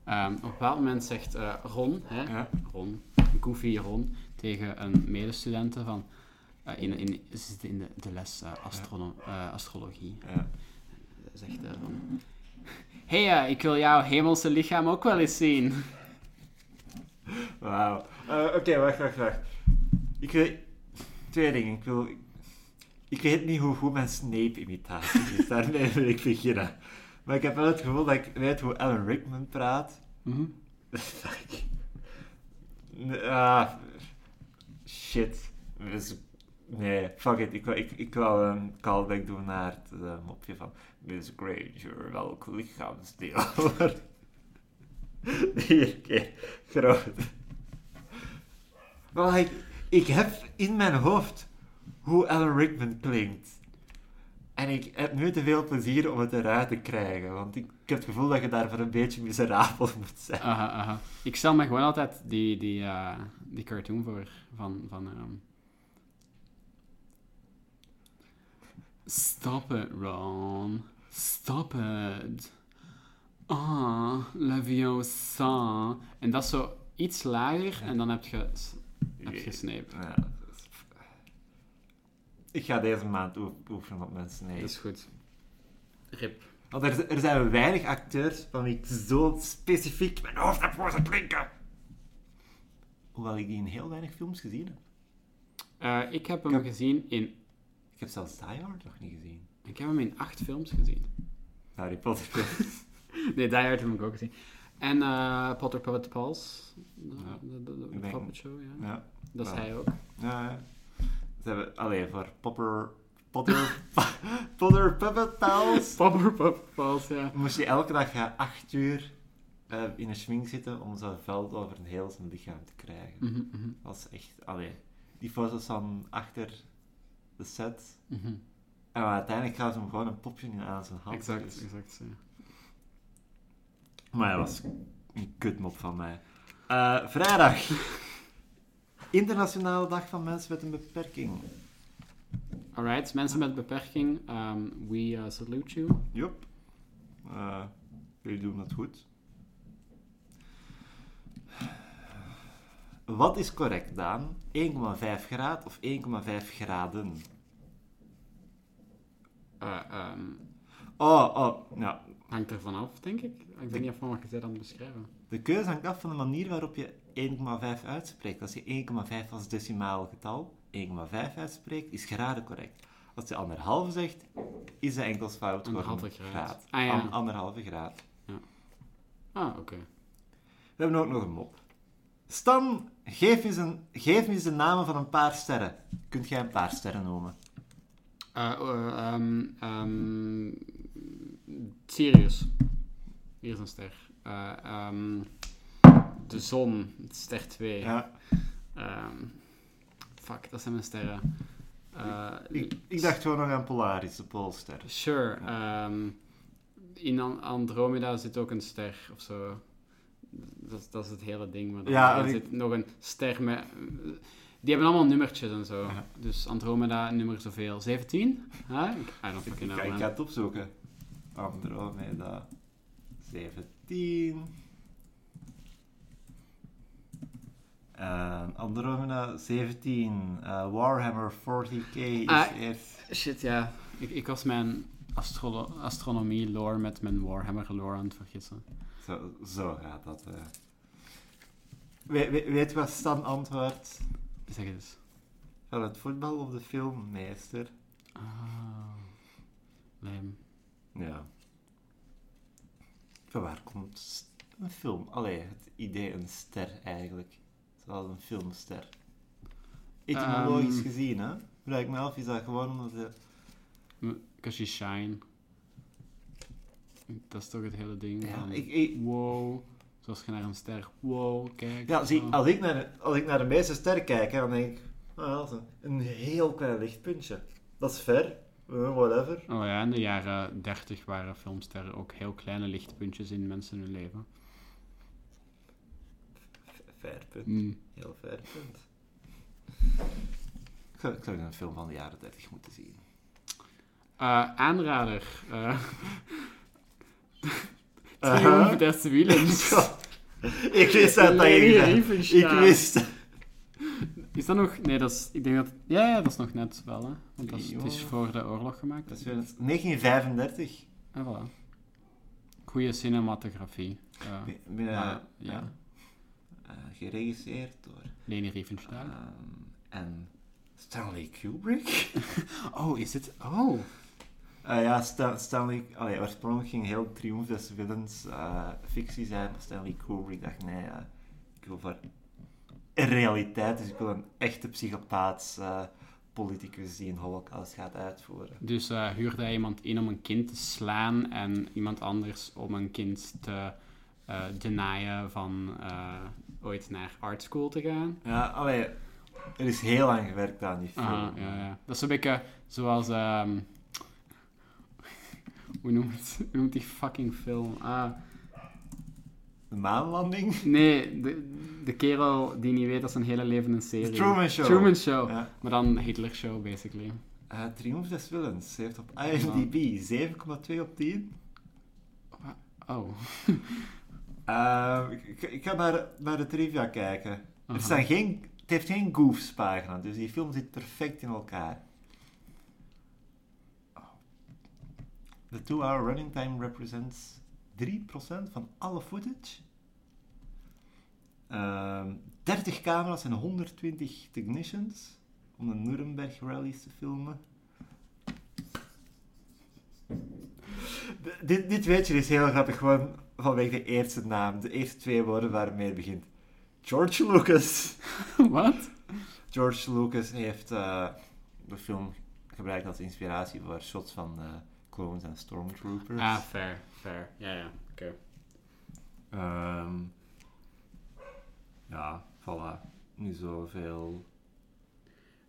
Ehm, op een bepaald moment zegt Ron, hè, ja. Ron, Goofy Ron, tegen een medestudente van... in, in, ze zitten in de, de les astrologie. ja. Zegt van... Hé, hey, ik wil jouw hemelse lichaam ook wel eens zien. Wauw. Oké, wacht, wacht, wacht. Ik. Twee dingen. Ik wil... Ik weet niet hoe goed mijn Snape-imitatie is. Daarmee wil ik beginnen. Maar ik heb wel het gevoel dat ik weet hoe Alan Rickman praat. Mhm. Fuck. Ah, shit. Dus- nee, fuck it. Ik, wil- ik, ik wil een callback doen naar het eh, mopje van Miss Granger, welk lichaamsdeel wordt vier keer groot. Maar like, ik heb in mijn hoofd hoe Alan Rickman klinkt. En ik heb nu te veel plezier om het eruit te krijgen. Want ik, heb het gevoel dat je daarvoor een beetje miserabel moet zijn. Aha, aha. Ik stel me gewoon altijd die, die, eh, die cartoon voor van... van ehm, Stop it, Ron. Stop it. Ah, Leviosa. En dat is zo iets lager en dan heb je, Ja, is- Ik ga deze maand oe- oefenen op mijn Snape. Dat is goed. Rip. Want er, er zijn weinig acteurs van wie ik zo specifiek mijn hoofd heb horen klinken. Hoewel ik die in heel weinig films gezien heb. Eh, ik heb hem heb- gezien in... Ik heb zelfs Die Hard nog niet gezien. Ik heb hem in acht films gezien. Harry Potter films. Nee, Die Hard heb ik ook gezien. En eh, Potter Puppet Pals. De, Ja. de, de, puppet show, ja. ja. Dat is hij ook. Ja, ja. Ze hebben, allee, voor Popper... Potter... Potter Puppet Pals... Potter Puppet Pals, ja. Moest je elke dag ja, acht uur eh, in een schwing zitten om zo'n veld over een heel zijn lichaam te krijgen. Mhm, mhm. Dat was echt... Allee, die foto's van achter de set. Mhm. En uiteindelijk gaan ze hem gewoon een popje in aan zijn hand. Exact, Dus- exact. ja. Maar dat was een kutmop van mij. Eh, vrijdag. Internationale Dag van Mensen met een Beperking. Alright, mensen met beperking, um, we uh, salute you. Jup. Eh, jullie doen het goed. Wat is correct, Daan? 1,5 graad of 1,5 graden? Uh, ehm, Oh, oh, ja. Hangt er vanaf, denk ik. Ik weet niet of van wat je zei aan het beschrijven. De keuze hangt af van de manier waarop je 1,5 uitspreekt. Als je 1,5 als decimaal getal 1,5 uitspreekt, is graden correct. Als je anderhalve zegt, is de enkels fout geworden. Anderhalve graad. Ah, An- ja. anderhalve graad. Ah, oké. We hebben ook nog een mop. Stan, geef eens, een, geef eens de namen van een paar sterren. Kunt jij een paar sterren noemen? Uh, Sirius. Hier is een ster. Uh, ehm, de zon, ster 2. Ja. Ehm, fuck, dat zijn mijn sterren. Uh, Ik, ik dacht gewoon nog aan Polaris, de Poolster. Sure. ehm, in An- Andromeda zit ook een ster of zo. Dat, is- dat is het hele ding. Maar Ja, er ik- zit nog een ster met... Die hebben allemaal nummertjes en zo. Ja. Dus Andromeda, nummer zoveel. 17? Huh? Ik- I don't Ik, fucking ik, know, ik man. ga het opzoeken. Andromeda 17. Eh, Andromeda 17. eh, Warhammer 40k is Ah. Shit, ja. Ik, ik was mijn astro astronomie lore met mijn Warhammer lore aan het vergissen. Zo, zo gaat dat. eh. We, we- weet je wat Stan antwoordt? Zeg eens. Van het voetbal of de film? Meester. Ah. Lijm. Ja. Van waar komt een film? Allee, het idee een ster eigenlijk. Zoals een filmster. Etymologisch Ehm. gezien, hè? Vraag ik me af, is dat gewoon omdat de... Because shine. Dat is toch het hele ding. Ja, van, ik, ik- Wow. Zoals je naar een ster. Wow, kijk. ja zie, Oh. als ik, naar, als ik naar de meeste sterren kijk, hè, dan denk ik... Ah, dat is een, een heel klein lichtpuntje. Dat is ver. Eh, whatever. Oh ja, in de jaren 30 waren filmsterren ook heel kleine lichtpuntjes in mensen hun leven. Ver punt. Mm. Heel ver punt. Ik zou, ik zou een film van de jaren 30 moeten zien. Eh, aanrader. eh Uh-huh. Triumph des Willens. ik wist dat dat. Ik wist Is dat nog... Nee, dat is... Ik denk dat... Ja, ja, dat is nog net wel, hè. Want dat is, het is voor de oorlog gemaakt. Dat is weer het- 1935. En voilà. Goeie cinematografie. Eh, maar, ja. ja. Eh, geregisseerd door... Leni Riefenstahl. ehm, en Stanley Kubrick. Oh, is het... Oh. Eh, ja, Sta- Stanley... Allee, oorspronkelijk ging heel Triumph des Willens eh, fictie zijn. Maar Stanley Kubrick dacht, nee, eh, ik wil voor realiteit. Dus ik wil een echte psychopaat eh, politicus die een holocaust gaat uitvoeren. Dus eh, huurde hij iemand in om een kind te slaan en iemand anders om een kind te eh denyen van ooit naar art school te gaan. Ja, allee, er is heel lang gewerkt aan die film. Ah, ja, ja. Dat is een beetje zoals... ehm, hoe, noemt, hoe noemt die fucking film? Ah, De maanlanding. nee, de, de kerel die niet weet dat zijn hele leven een serie The Truman Show. Truman Show. Ja. Maar dan Hitler Show, basically. Eh, Triumph des Willens heeft op IMDb 7,2 op 10. Oh. Eh, ik, ik- ga naar, naar de trivia kijken. Er Aha. staan geen, het heeft geen goofs pagina, dus die film zit perfect in elkaar. Oh. The two-hour running time represents 3% van alle footage. Ehm 30 camera's en 120 technicians om de Nuremberg rallies te filmen. D- dit, dit weet je is heel grappig, gewoon vanwege de eerste naam, de eerste twee woorden waarmee het begint. George Lucas. Wat? George Lucas heeft eh, de film gebruikt als inspiratie voor shots van eh, clones en stormtroopers. Ah, fair, fair. Ja, ja, oké. Ehm, ja, voilà. Nu zoveel.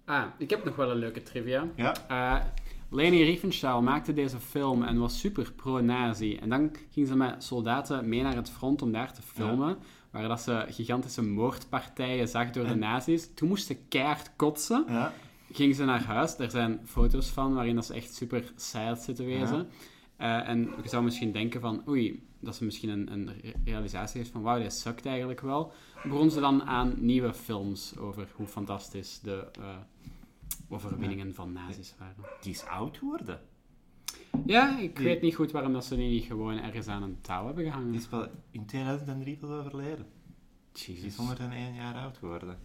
Ah, ik heb nog wel een leuke trivia. Ja? Eh, Leni Riefenstahl maakte deze film en was super pro-nazi. En dan ging ze met soldaten mee naar het front om daar te filmen. Waar dat ze gigantische moordpartijen zag door de nazi's. Toen moest ze keihard kotsen. Ja. Ging ze naar huis. Er zijn foto's van waarin dat ze echt super sad zit te wezen. Eh, en je zou misschien denken van, oei, dat ze misschien een, een re- realisatie heeft van, wauw, dit sukt eigenlijk wel. Begon ze dan aan nieuwe films over hoe fantastisch de eh, overwinningen van nazi's waren. Die is oud geworden. Ja, ik Die- weet niet goed waarom dat ze die niet gewoon ergens aan een touw hebben gehangen. Die is wel in 2003 pas overleden. Die Jezus. is 101 jaar oud geworden.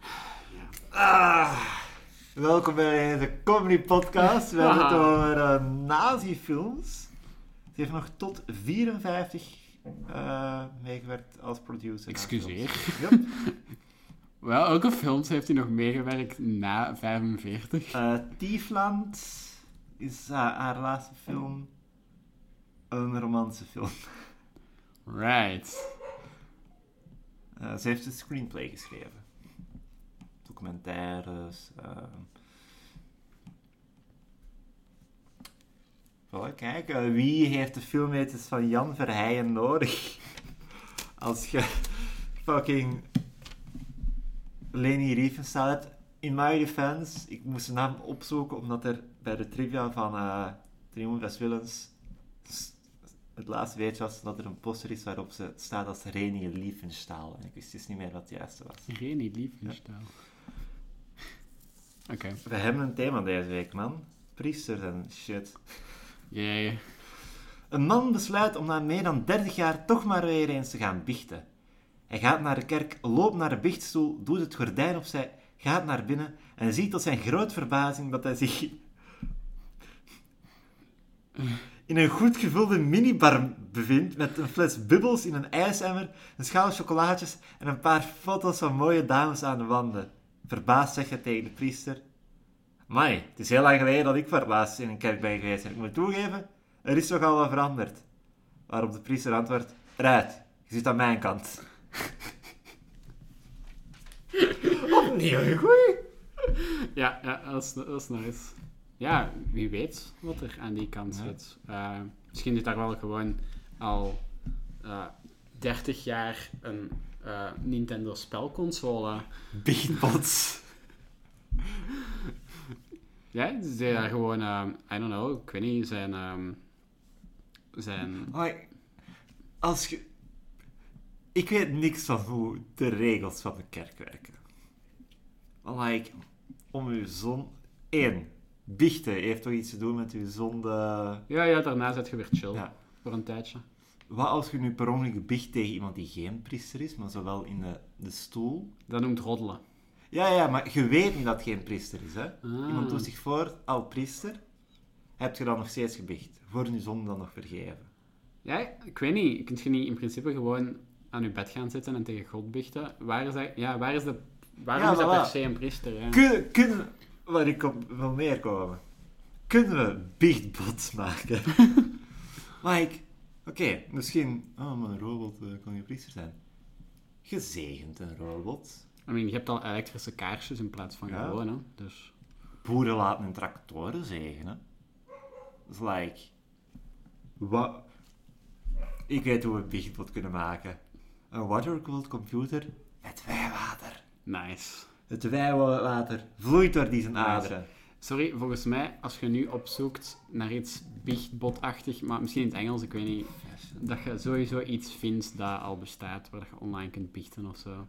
Ja. Ah, welkom bij de Comedy Podcast. We hebben het over eh, nazi-films. Ze heeft nog tot 54 eh, meegewerkt als producer. Excuseer. Yep. Wel, welke films heeft hij nog meegewerkt na 45? Eh, Tiefland is haar- haar laatste film. Een romantische film. Right. Ze heeft een screenplay geschreven. Documentaires. ehm. Voilà, kijk, eh, wie heeft de filmmeters van Jan Verheijen nodig? Als je fucking Leni Riefenstahl hebt. In my defense, ik moest de naam opzoeken omdat er bij de trivia van uh, Triumph des Willens het laatste weetje was dat er een poster is waarop ze staat als Reni Liefenstahl. En ik wist dus niet meer wat het juiste was. Reni Liefenstahl. Oké. We hebben een thema deze week, man. Priesters en shit. Jee. Een man besluit om na meer dan 30 jaar toch maar weer eens te gaan biechten. Hij gaat naar de kerk, loopt naar de biechtstoel, doet het gordijn opzij, gaat naar binnen en ziet tot zijn grote verbazing dat hij zich in een goed gevulde minibar bevindt met een fles bubbels in een ijsemmer, een schaal chocolaatjes en een paar foto's van mooie dames aan de wanden. Verbaasd zegt hij tegen de priester: Mai, het is heel lang geleden dat ik voor het laatst in een kerk ben geweest en ik moet toegeven, er is toch al wat veranderd. Waarop de priester antwoordt: Eruit, je zit aan mijn kant. Opnieuw, goeie. Ja, ja dat, is, dat is nice. Ja, wie weet wat er aan die kant Ja. zit. Eh, misschien zit daar wel gewoon al eh 30 jaar een eh, Nintendo spelconsole. Beatbots. Ja, ze zijn daar gewoon, eh, I don't know, ik weet niet, zijn... ehm, zijn... Like, als je... Ik weet niks van hoe de regels van de kerk werken. Like, om uw zon... Eén, biechten heeft toch iets te doen met uw zonde... Ja, ja, daarna zit je weer chill. Ja. Voor een tijdje. Wat als je nu per ongeluk biecht tegen iemand die geen priester is, maar zowel in de, de stoel... Dat noemt roddelen. Ja, ja, maar je weet niet dat het geen priester is, hè. Ah. Iemand doet zich voor, al priester, heb je dan nog steeds gebiecht. Voor je zonde dan nog vergeven. Ja, ik weet niet. Kun je niet in principe gewoon aan je bed gaan zitten en tegen God biechten? Waar is dat... Ja, waar is de... Waarom Ja, is dat per se een priester? Ja? Kunnen, kunnen waar ik op wil neerkomen, kunnen we biechtbots maken? like, oké, misschien, oh, maar een robot eh, kan je priester zijn. Gezegend een robot. I mean, je hebt al elektrische kaarsjes in plaats van Ja. gewoon, hè. Dus... Boeren laten hun tractoren zegenen. Dat is like, wat? Ik weet hoe we een kunnen maken. Een watercooled computer met wijwater. Nice. Het wijwater vloeit door die zijn Nice. Sorry, volgens mij, als je nu opzoekt naar iets biechtbotachtig, maar misschien in het Engels, ik weet niet, dat je sowieso iets vindt dat al bestaat, waar je online kunt biechten of zo.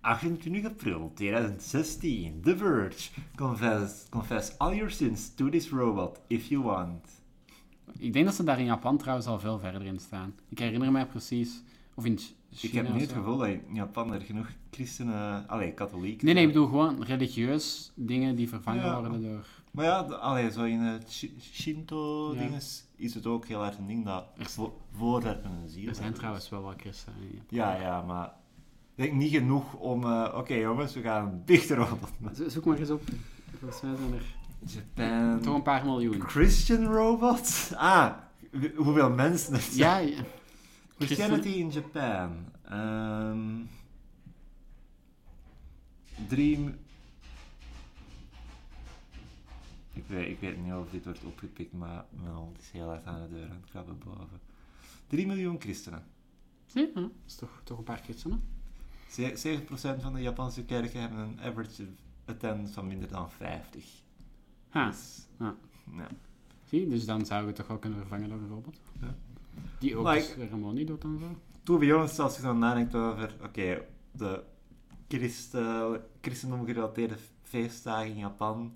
28 april 2016. The Verge. Confess, confess all your sins to this robot if you want. Ik denk dat ze daar in Japan trouwens al veel verder in staan. Ik herinner mij precies, of in China Ik heb niet het gevoel dat in Japan er genoeg christenen, allee, katholieken... Nee, nee, ik bedoel gewoon religieus dingen die vervangen Ja. worden door... Maar ja, allee, zo in het Shi- Shinto-dinges Ja. is het ook heel erg een ding dat Er- vo voorwerpen een ziel Er zijn trouwens wel wat christenen in Japan. Ja, ja, maar... Ik denk niet genoeg om... eh, Oké jongens, we gaan maken. Zo- Zoek maar eens op. Volgens mij zijn er Japan... toch een paar miljoen. Christian robot? Ah, hoeveel mensen er zijn. Ja, ja. Christianity in Japan. Ehm drie... m- Ik weet, ik weet niet of dit wordt opgepikt, maar mijn hond is heel hard aan de deur aan het krabben boven. 3 miljoen christenen. Ja, dat is toch, toch een paar christenen. Ze- 7% van de Japanse kerken hebben een average attendance van minder dan 50. Ha, Dus, ja. ja. zie, dus dan zouden we het toch wel kunnen vervangen door een robot. Ja. Die ook Maar de ik- ceremonie doet en zo. To be honest, als je dan nadenkt over, oké, de christen, christendom gerelateerde feestdagen in Japan.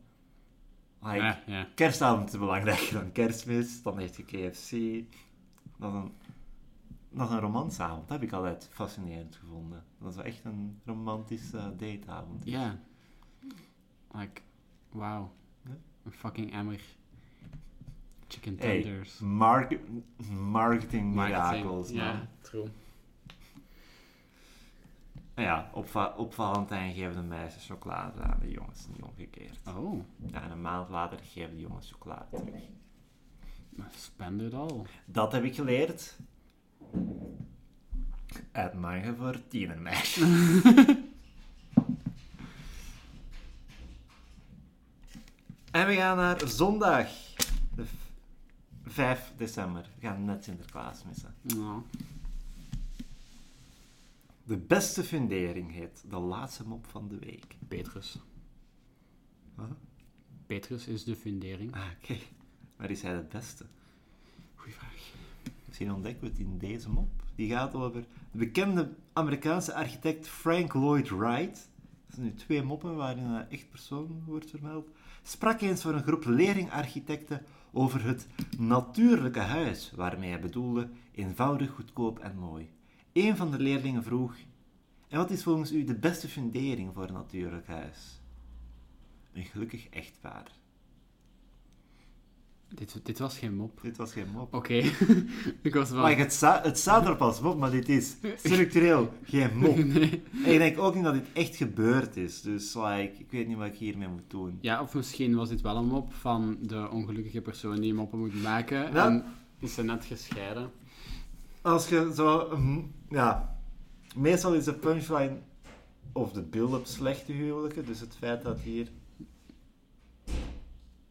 Like, Ja, ja. Kerstavond is belangrijker dan kerstmis, dan heeft je KFC. Dat is een, dat is een romansavond, dat heb ik altijd fascinerend gevonden. Dat is echt een romantische dateavond. Ja. Like, wauw. Ja. Een fucking emmer. Chicken Hey, tenders. Mark, marketing miracles, Ja, true. Nou ja, op, va- op Valentijn geven de meisjes chocolade aan de jongens, niet omgekeerd. Oh, Ja, en een maand later geven de jongens chocolade terug. spend it all. Dat heb ik geleerd. Uit manga voor tienermeisjes. en we gaan naar zondag, 5 december. We gaan net Sinterklaas missen. Nou, De beste fundering heet de laatste mop van de week. Petrus. Wat? Petrus is de fundering. Ah, oké. Maar is hij de beste? Goeie vraag. Misschien ontdekken we het in deze mop. Die gaat over de bekende Amerikaanse architect Frank Lloyd Wright. Dat zijn nu twee moppen waarin een echt persoon wordt vermeld. Sprak eens voor een groep leerlingarchitecten over het natuurlijke huis, waarmee hij bedoelde eenvoudig, goedkoop en mooi. Een van de leerlingen vroeg: En wat is volgens u de beste fundering voor een natuurlijk huis? Een gelukkig echtpaar. Dit, dit was geen mop. Dit was geen mop. Oké. ik was wel... Maar het, sta, het staat erop als mop, maar dit is structureel geen mop. Nee. En ik denk ook niet dat dit echt gebeurd is. Dus like, ik weet niet wat ik hiermee moet doen. Ja, of misschien was dit wel een mop van de ongelukkige persoon die moppen moet maken. Ja. En is ze net gescheiden. Als je zo... mm, Ja, meestal is de punchline of de build-up slechte huwelijken. Dus het feit dat hier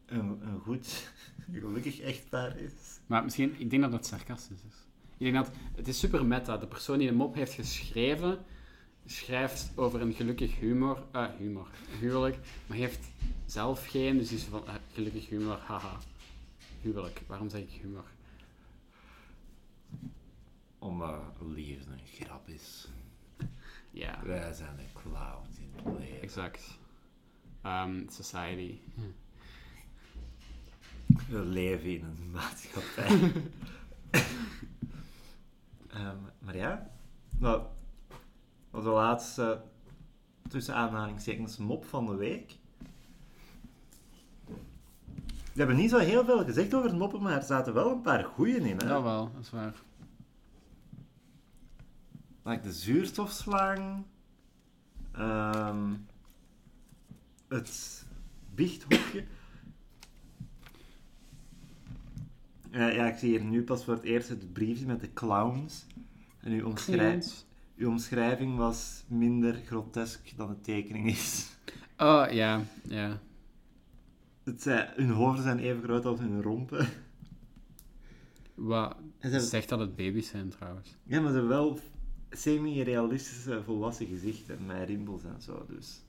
een, een goed, gelukkig echtpaar is. Maar misschien, ik denk dat het sarcastisch is. Ik denk dat, het is super meta. De persoon die de mop heeft geschreven, schrijft over een gelukkig humor, eh, humor, huwelijk, maar heeft zelf geen, dus is van, eh, gelukkig humor, haha. Huwelijk, waarom zeg ik humor? Omdat liefde een grap is. Ja, Wij zijn de clowns in het leven. exact. Ehm, society. We leven in een maatschappij. Ehm, maar ja, nou, dat was de laatste tussen aanhalingstekens mop van de week. We hebben niet zo heel veel gezegd over het moppen, maar er zaten wel een paar goeien in. Hè? Dat wel, dat is waar. Like de zuurstofslang. ehm, het biechthokje. Eh, ja, ik zie hier nu pas voor het eerst het briefje met de clowns. En uw, uw omschrijving was minder grotesk dan de tekening is. Oh, ja, ja. Het zijn, hun hoofden zijn even groot als hun rompen. Wat ze zegt dat het baby's zijn, trouwens. Ja, maar ze hebben wel semi-realistische volwassen gezichten met rimpels en zo, dus...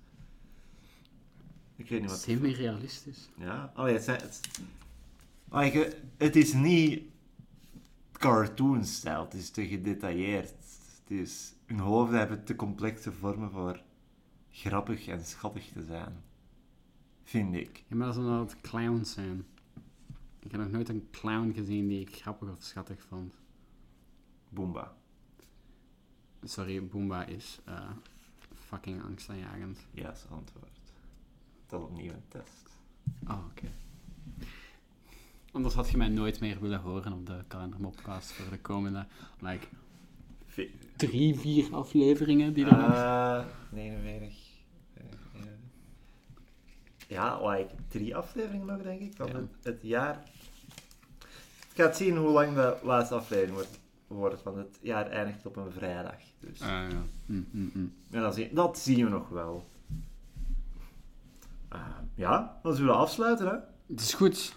Ik weet niet wat... Semi-realistisch. Ja, allee, het, zijn, het, je- het is niet cartoon-stijl, het is te gedetailleerd. Het is, hun hoofden hebben te complexe vormen voor grappig en schattig te zijn. Vind ik. Ja, maar dat is omdat het clowns zijn. Ik heb nog nooit een clown gezien die ik grappig of schattig vond. Boomba. Sorry, Boomba is eh, fucking angstaanjagend. Juist antwoord. Dat opnieuw een test. Oh, oké. Anders had je mij nooit meer willen horen op de kalendermopcast voor de komende, like, drie, vier afleveringen die er nog... Eh, 49. eh, eh. Ja, like drie afleveringen nog, denk ik, van Ja. het, het jaar. Ik ga zien hoe lang de laatste aflevering wordt, wordt want het jaar eindigt op een vrijdag. Dus. Ah, ja. Mm, mm, mm. Ja, dat, zien, dat zien we nog wel. Ja, dan zullen we afsluiten, hè. Het is goed.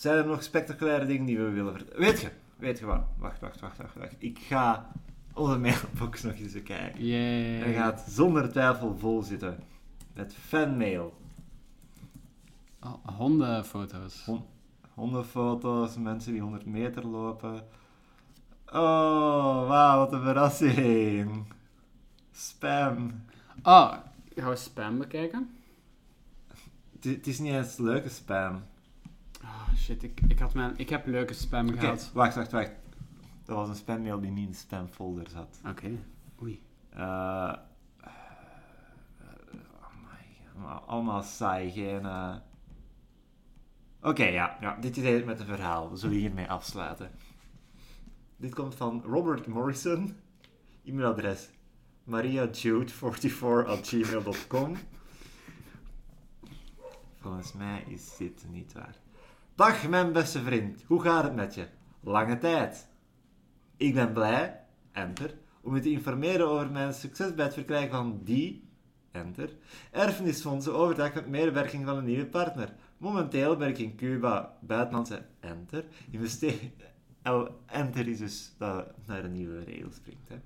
Zijn er nog spectaculaire dingen die we willen vertellen? Weet je, weet je wat? Wacht, wacht, wacht, wacht, wacht. Ik ga onze mailbox nog eens bekijken. Yay. Hij gaat zonder twijfel vol zitten. Met fanmail. Oh, hondenfoto's. Hon- hondenfoto's, mensen die 100 meter lopen. Oh, wauw, wat een verrassing. Spam. Oh, gaan we spam bekijken? Het is niet eens leuke spam. Oh, shit, ik, ik, had mijn, ik heb leuke spam Oké, gehad. wacht, wacht, wacht. Dat was een spammail die niet in de spamfolder zat. Oké. Oei. Eh, amai, allemaal- allemaal saai, geen... eh. Oké, ja, ja, dit is het met het verhaal. We zullen hiermee afsluiten. Dit komt van Robert Morrison. E-mailadres mariajude44.gmail.com Volgens mij is dit niet waar. Dag mijn beste vriend, hoe gaat het met je? Lange tijd. Ik ben blij, enter, om u te informeren over mijn succes bij het verkrijgen van die, enter, erfenisfondsen overdracht met medewerking van een nieuwe partner. Momenteel ben ik in Cuba, buitenlandse, enter, investeren... Oh, enter is dus dat naar een nieuwe regel springt. Hè.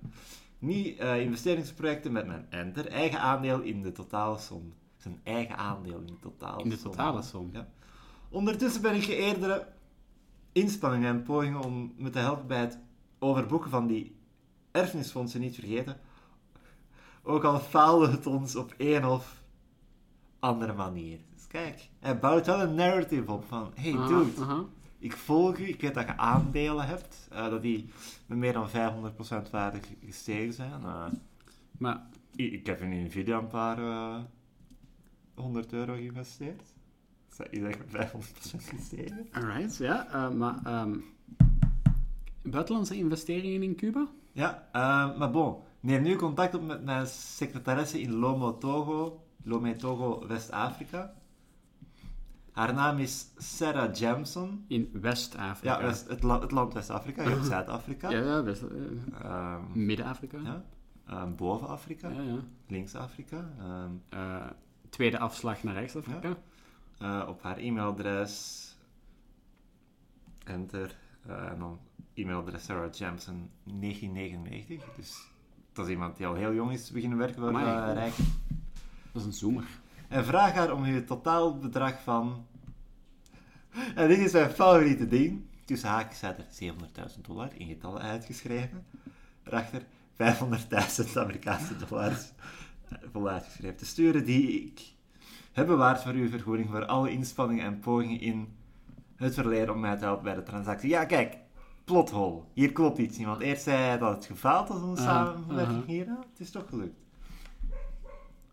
Niet eh, investeringsprojecten met mijn enter, eigen aandeel in de totale som. Zijn eigen aandeel in de totale In de som. totale som. Ja. Ondertussen ben ik geëerdere inspanningen en pogingen om me te helpen bij het overboeken van die erfenisfondsen niet vergeten. Ook al faalde het ons op een of andere manier. Dus kijk, hij bouwt wel een narrative op van, hey dude, ik volg u, ik weet dat je aandelen hebt, eh, dat die met meer dan 500% waarde gestegen zijn. Eh, Maar, ik, ik heb in Nvidia een paar eh 100 euro geïnvesteerd. Echt met 500% gestegen? alright, ja. eh, maar, ehm, buitenlandse investeringen in Cuba? Ja, eh, maar bon. Neem nu contact op met mijn secretaresse in Lomo Togo, Lomé Togo, West-Afrika. Haar naam is Sarah Jamson. In West-Afrika. Ja, West, het, la- het land West-Afrika, je hebt Zuid-Afrika. Ja, ja, West, Ehm, Midden-Afrika. ja. Ehm, Boven-Afrika, ja, ja. links-Afrika. Ehm, Eh, tweede afslag naar Rechts-Afrika. Eh, op haar e-mailadres. Enter. eh, en dan e-mailadres Sarah Jamson 1999. Dus dat is iemand die al heel jong is beginnen werken Amai. uh, Rijk. Dat is een zoomer. En vraag haar om je totaalbedrag van. En dit is mijn favoriete ding. Tussen haakjes staat er 700.000 dollar in getallen uitgeschreven. Daarachter 500.000 Amerikaanse dollars eh, vol uitgeschreven. Te sturen die ik heb bewaard voor uw vergoeding voor alle inspanningen en pogingen in het verleden om mij te helpen bij de transactie. Ja, kijk, plothole. Hier klopt iets niet. Want eerst zei hij dat het gefaald was, onze Ah, samenwerking aha. hier. Het is toch gelukt.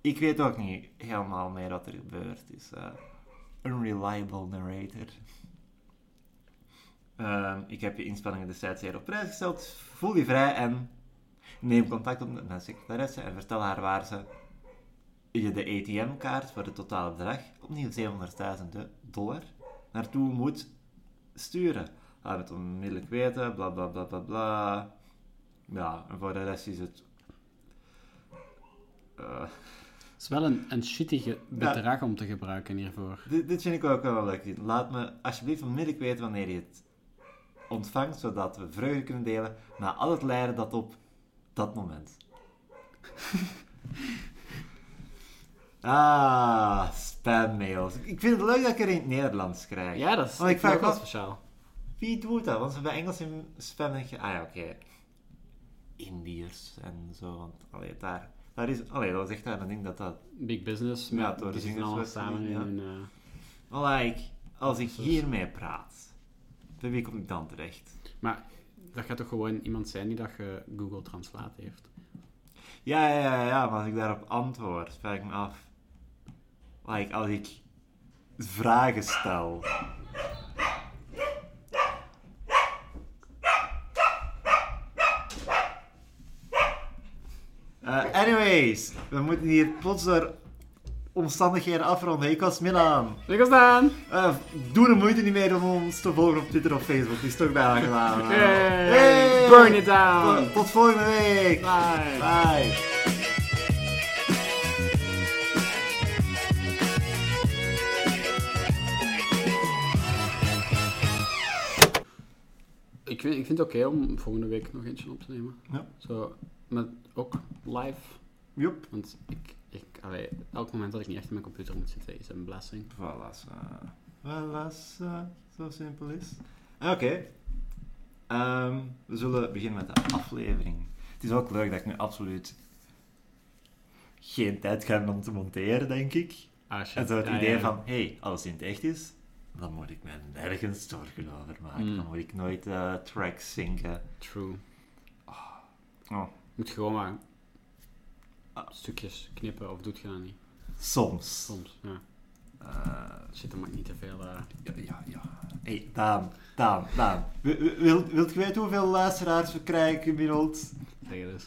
Ik weet ook niet helemaal meer wat er gebeurt. Het is eh, unreliable narrator. Ehm, ik heb je inspanningen destijds zeer op prijs gesteld. Voel je vrij en neem contact op met mijn secretaresse en vertel haar waar ze je de ATM-kaart voor het totale bedrag, opnieuw 700.000 dollar, naartoe moet sturen. Laat het onmiddellijk weten, bla bla bla bla bla. Ja, en voor de rest is het. eh, Het is wel een, een shitty bedrag om te gebruiken hiervoor. Dit, dit vind ik ook wel leuk. Laat me alsjeblieft onmiddellijk weten wanneer je het ontvangt, zodat we vreugde kunnen delen na al het lijden dat op dat moment. ah, spammails. Ik vind het leuk dat ik er in het Nederlands krijg. Ja, dat is Want ik vraag wel speciaal. Wie doet dat? Want ze bij Engels in spam denk je, ah ja, oké. Indiërs en zo. Want allee, daar, daar is, allee, dat is echt daar een ding dat dat Big business, Ja, door die zitten allemaal samen in ja. hun... eh, als ik hiermee praat, bij wie kom ik dan terecht? Maar dat gaat toch gewoon iemand zijn die dat Google Translate heeft. Ja, ja, ja, ja, maar als ik daarop antwoord, vraag ik me af. Like, als ik vragen stel. Eh, anyways, we moeten hier plots door omstandigheden afronden. Ik was Milan. Ik was Daan! Eh, doe de moeite niet meer om ons te volgen op Twitter of Facebook. Die is toch bijna gedaan. Hey, Hey! Burn it down! Tot, tot volgende week. Bye! Bye. Ik vind, ik vind het oké om volgende week nog eentje op te nemen. Ja. Zo, met ook live. Jup. Want ik, ik, allee, elk moment dat ik niet echt in mijn computer moet zitten is een blessing. Voilà, zo. Voilà, zo, zo simpel is. Oké. Ehm, we zullen beginnen met de aflevering. Het is ook leuk dat ik nu absoluut geen tijd ga hebben om te monteren, denk ik. Ah, shit. En zo het Ja, idee ja. van, hé, hey, als het in het echt is, dan moet ik me nergens zorgen over maken. Mm. Dan moet ik nooit eh, tracks zinken. True. Oh. Moet je gewoon maar Ah. stukjes knippen, of doet je dat niet? Soms. Soms, ja. Eh, Shit, dan mag ik niet te veel... eh, ja, ja, ja. Hé, hey, Daan, Daan, Daan. Wil, wil, wilt je weten hoeveel luisteraars we krijgen gemiddeld? zeggen dus.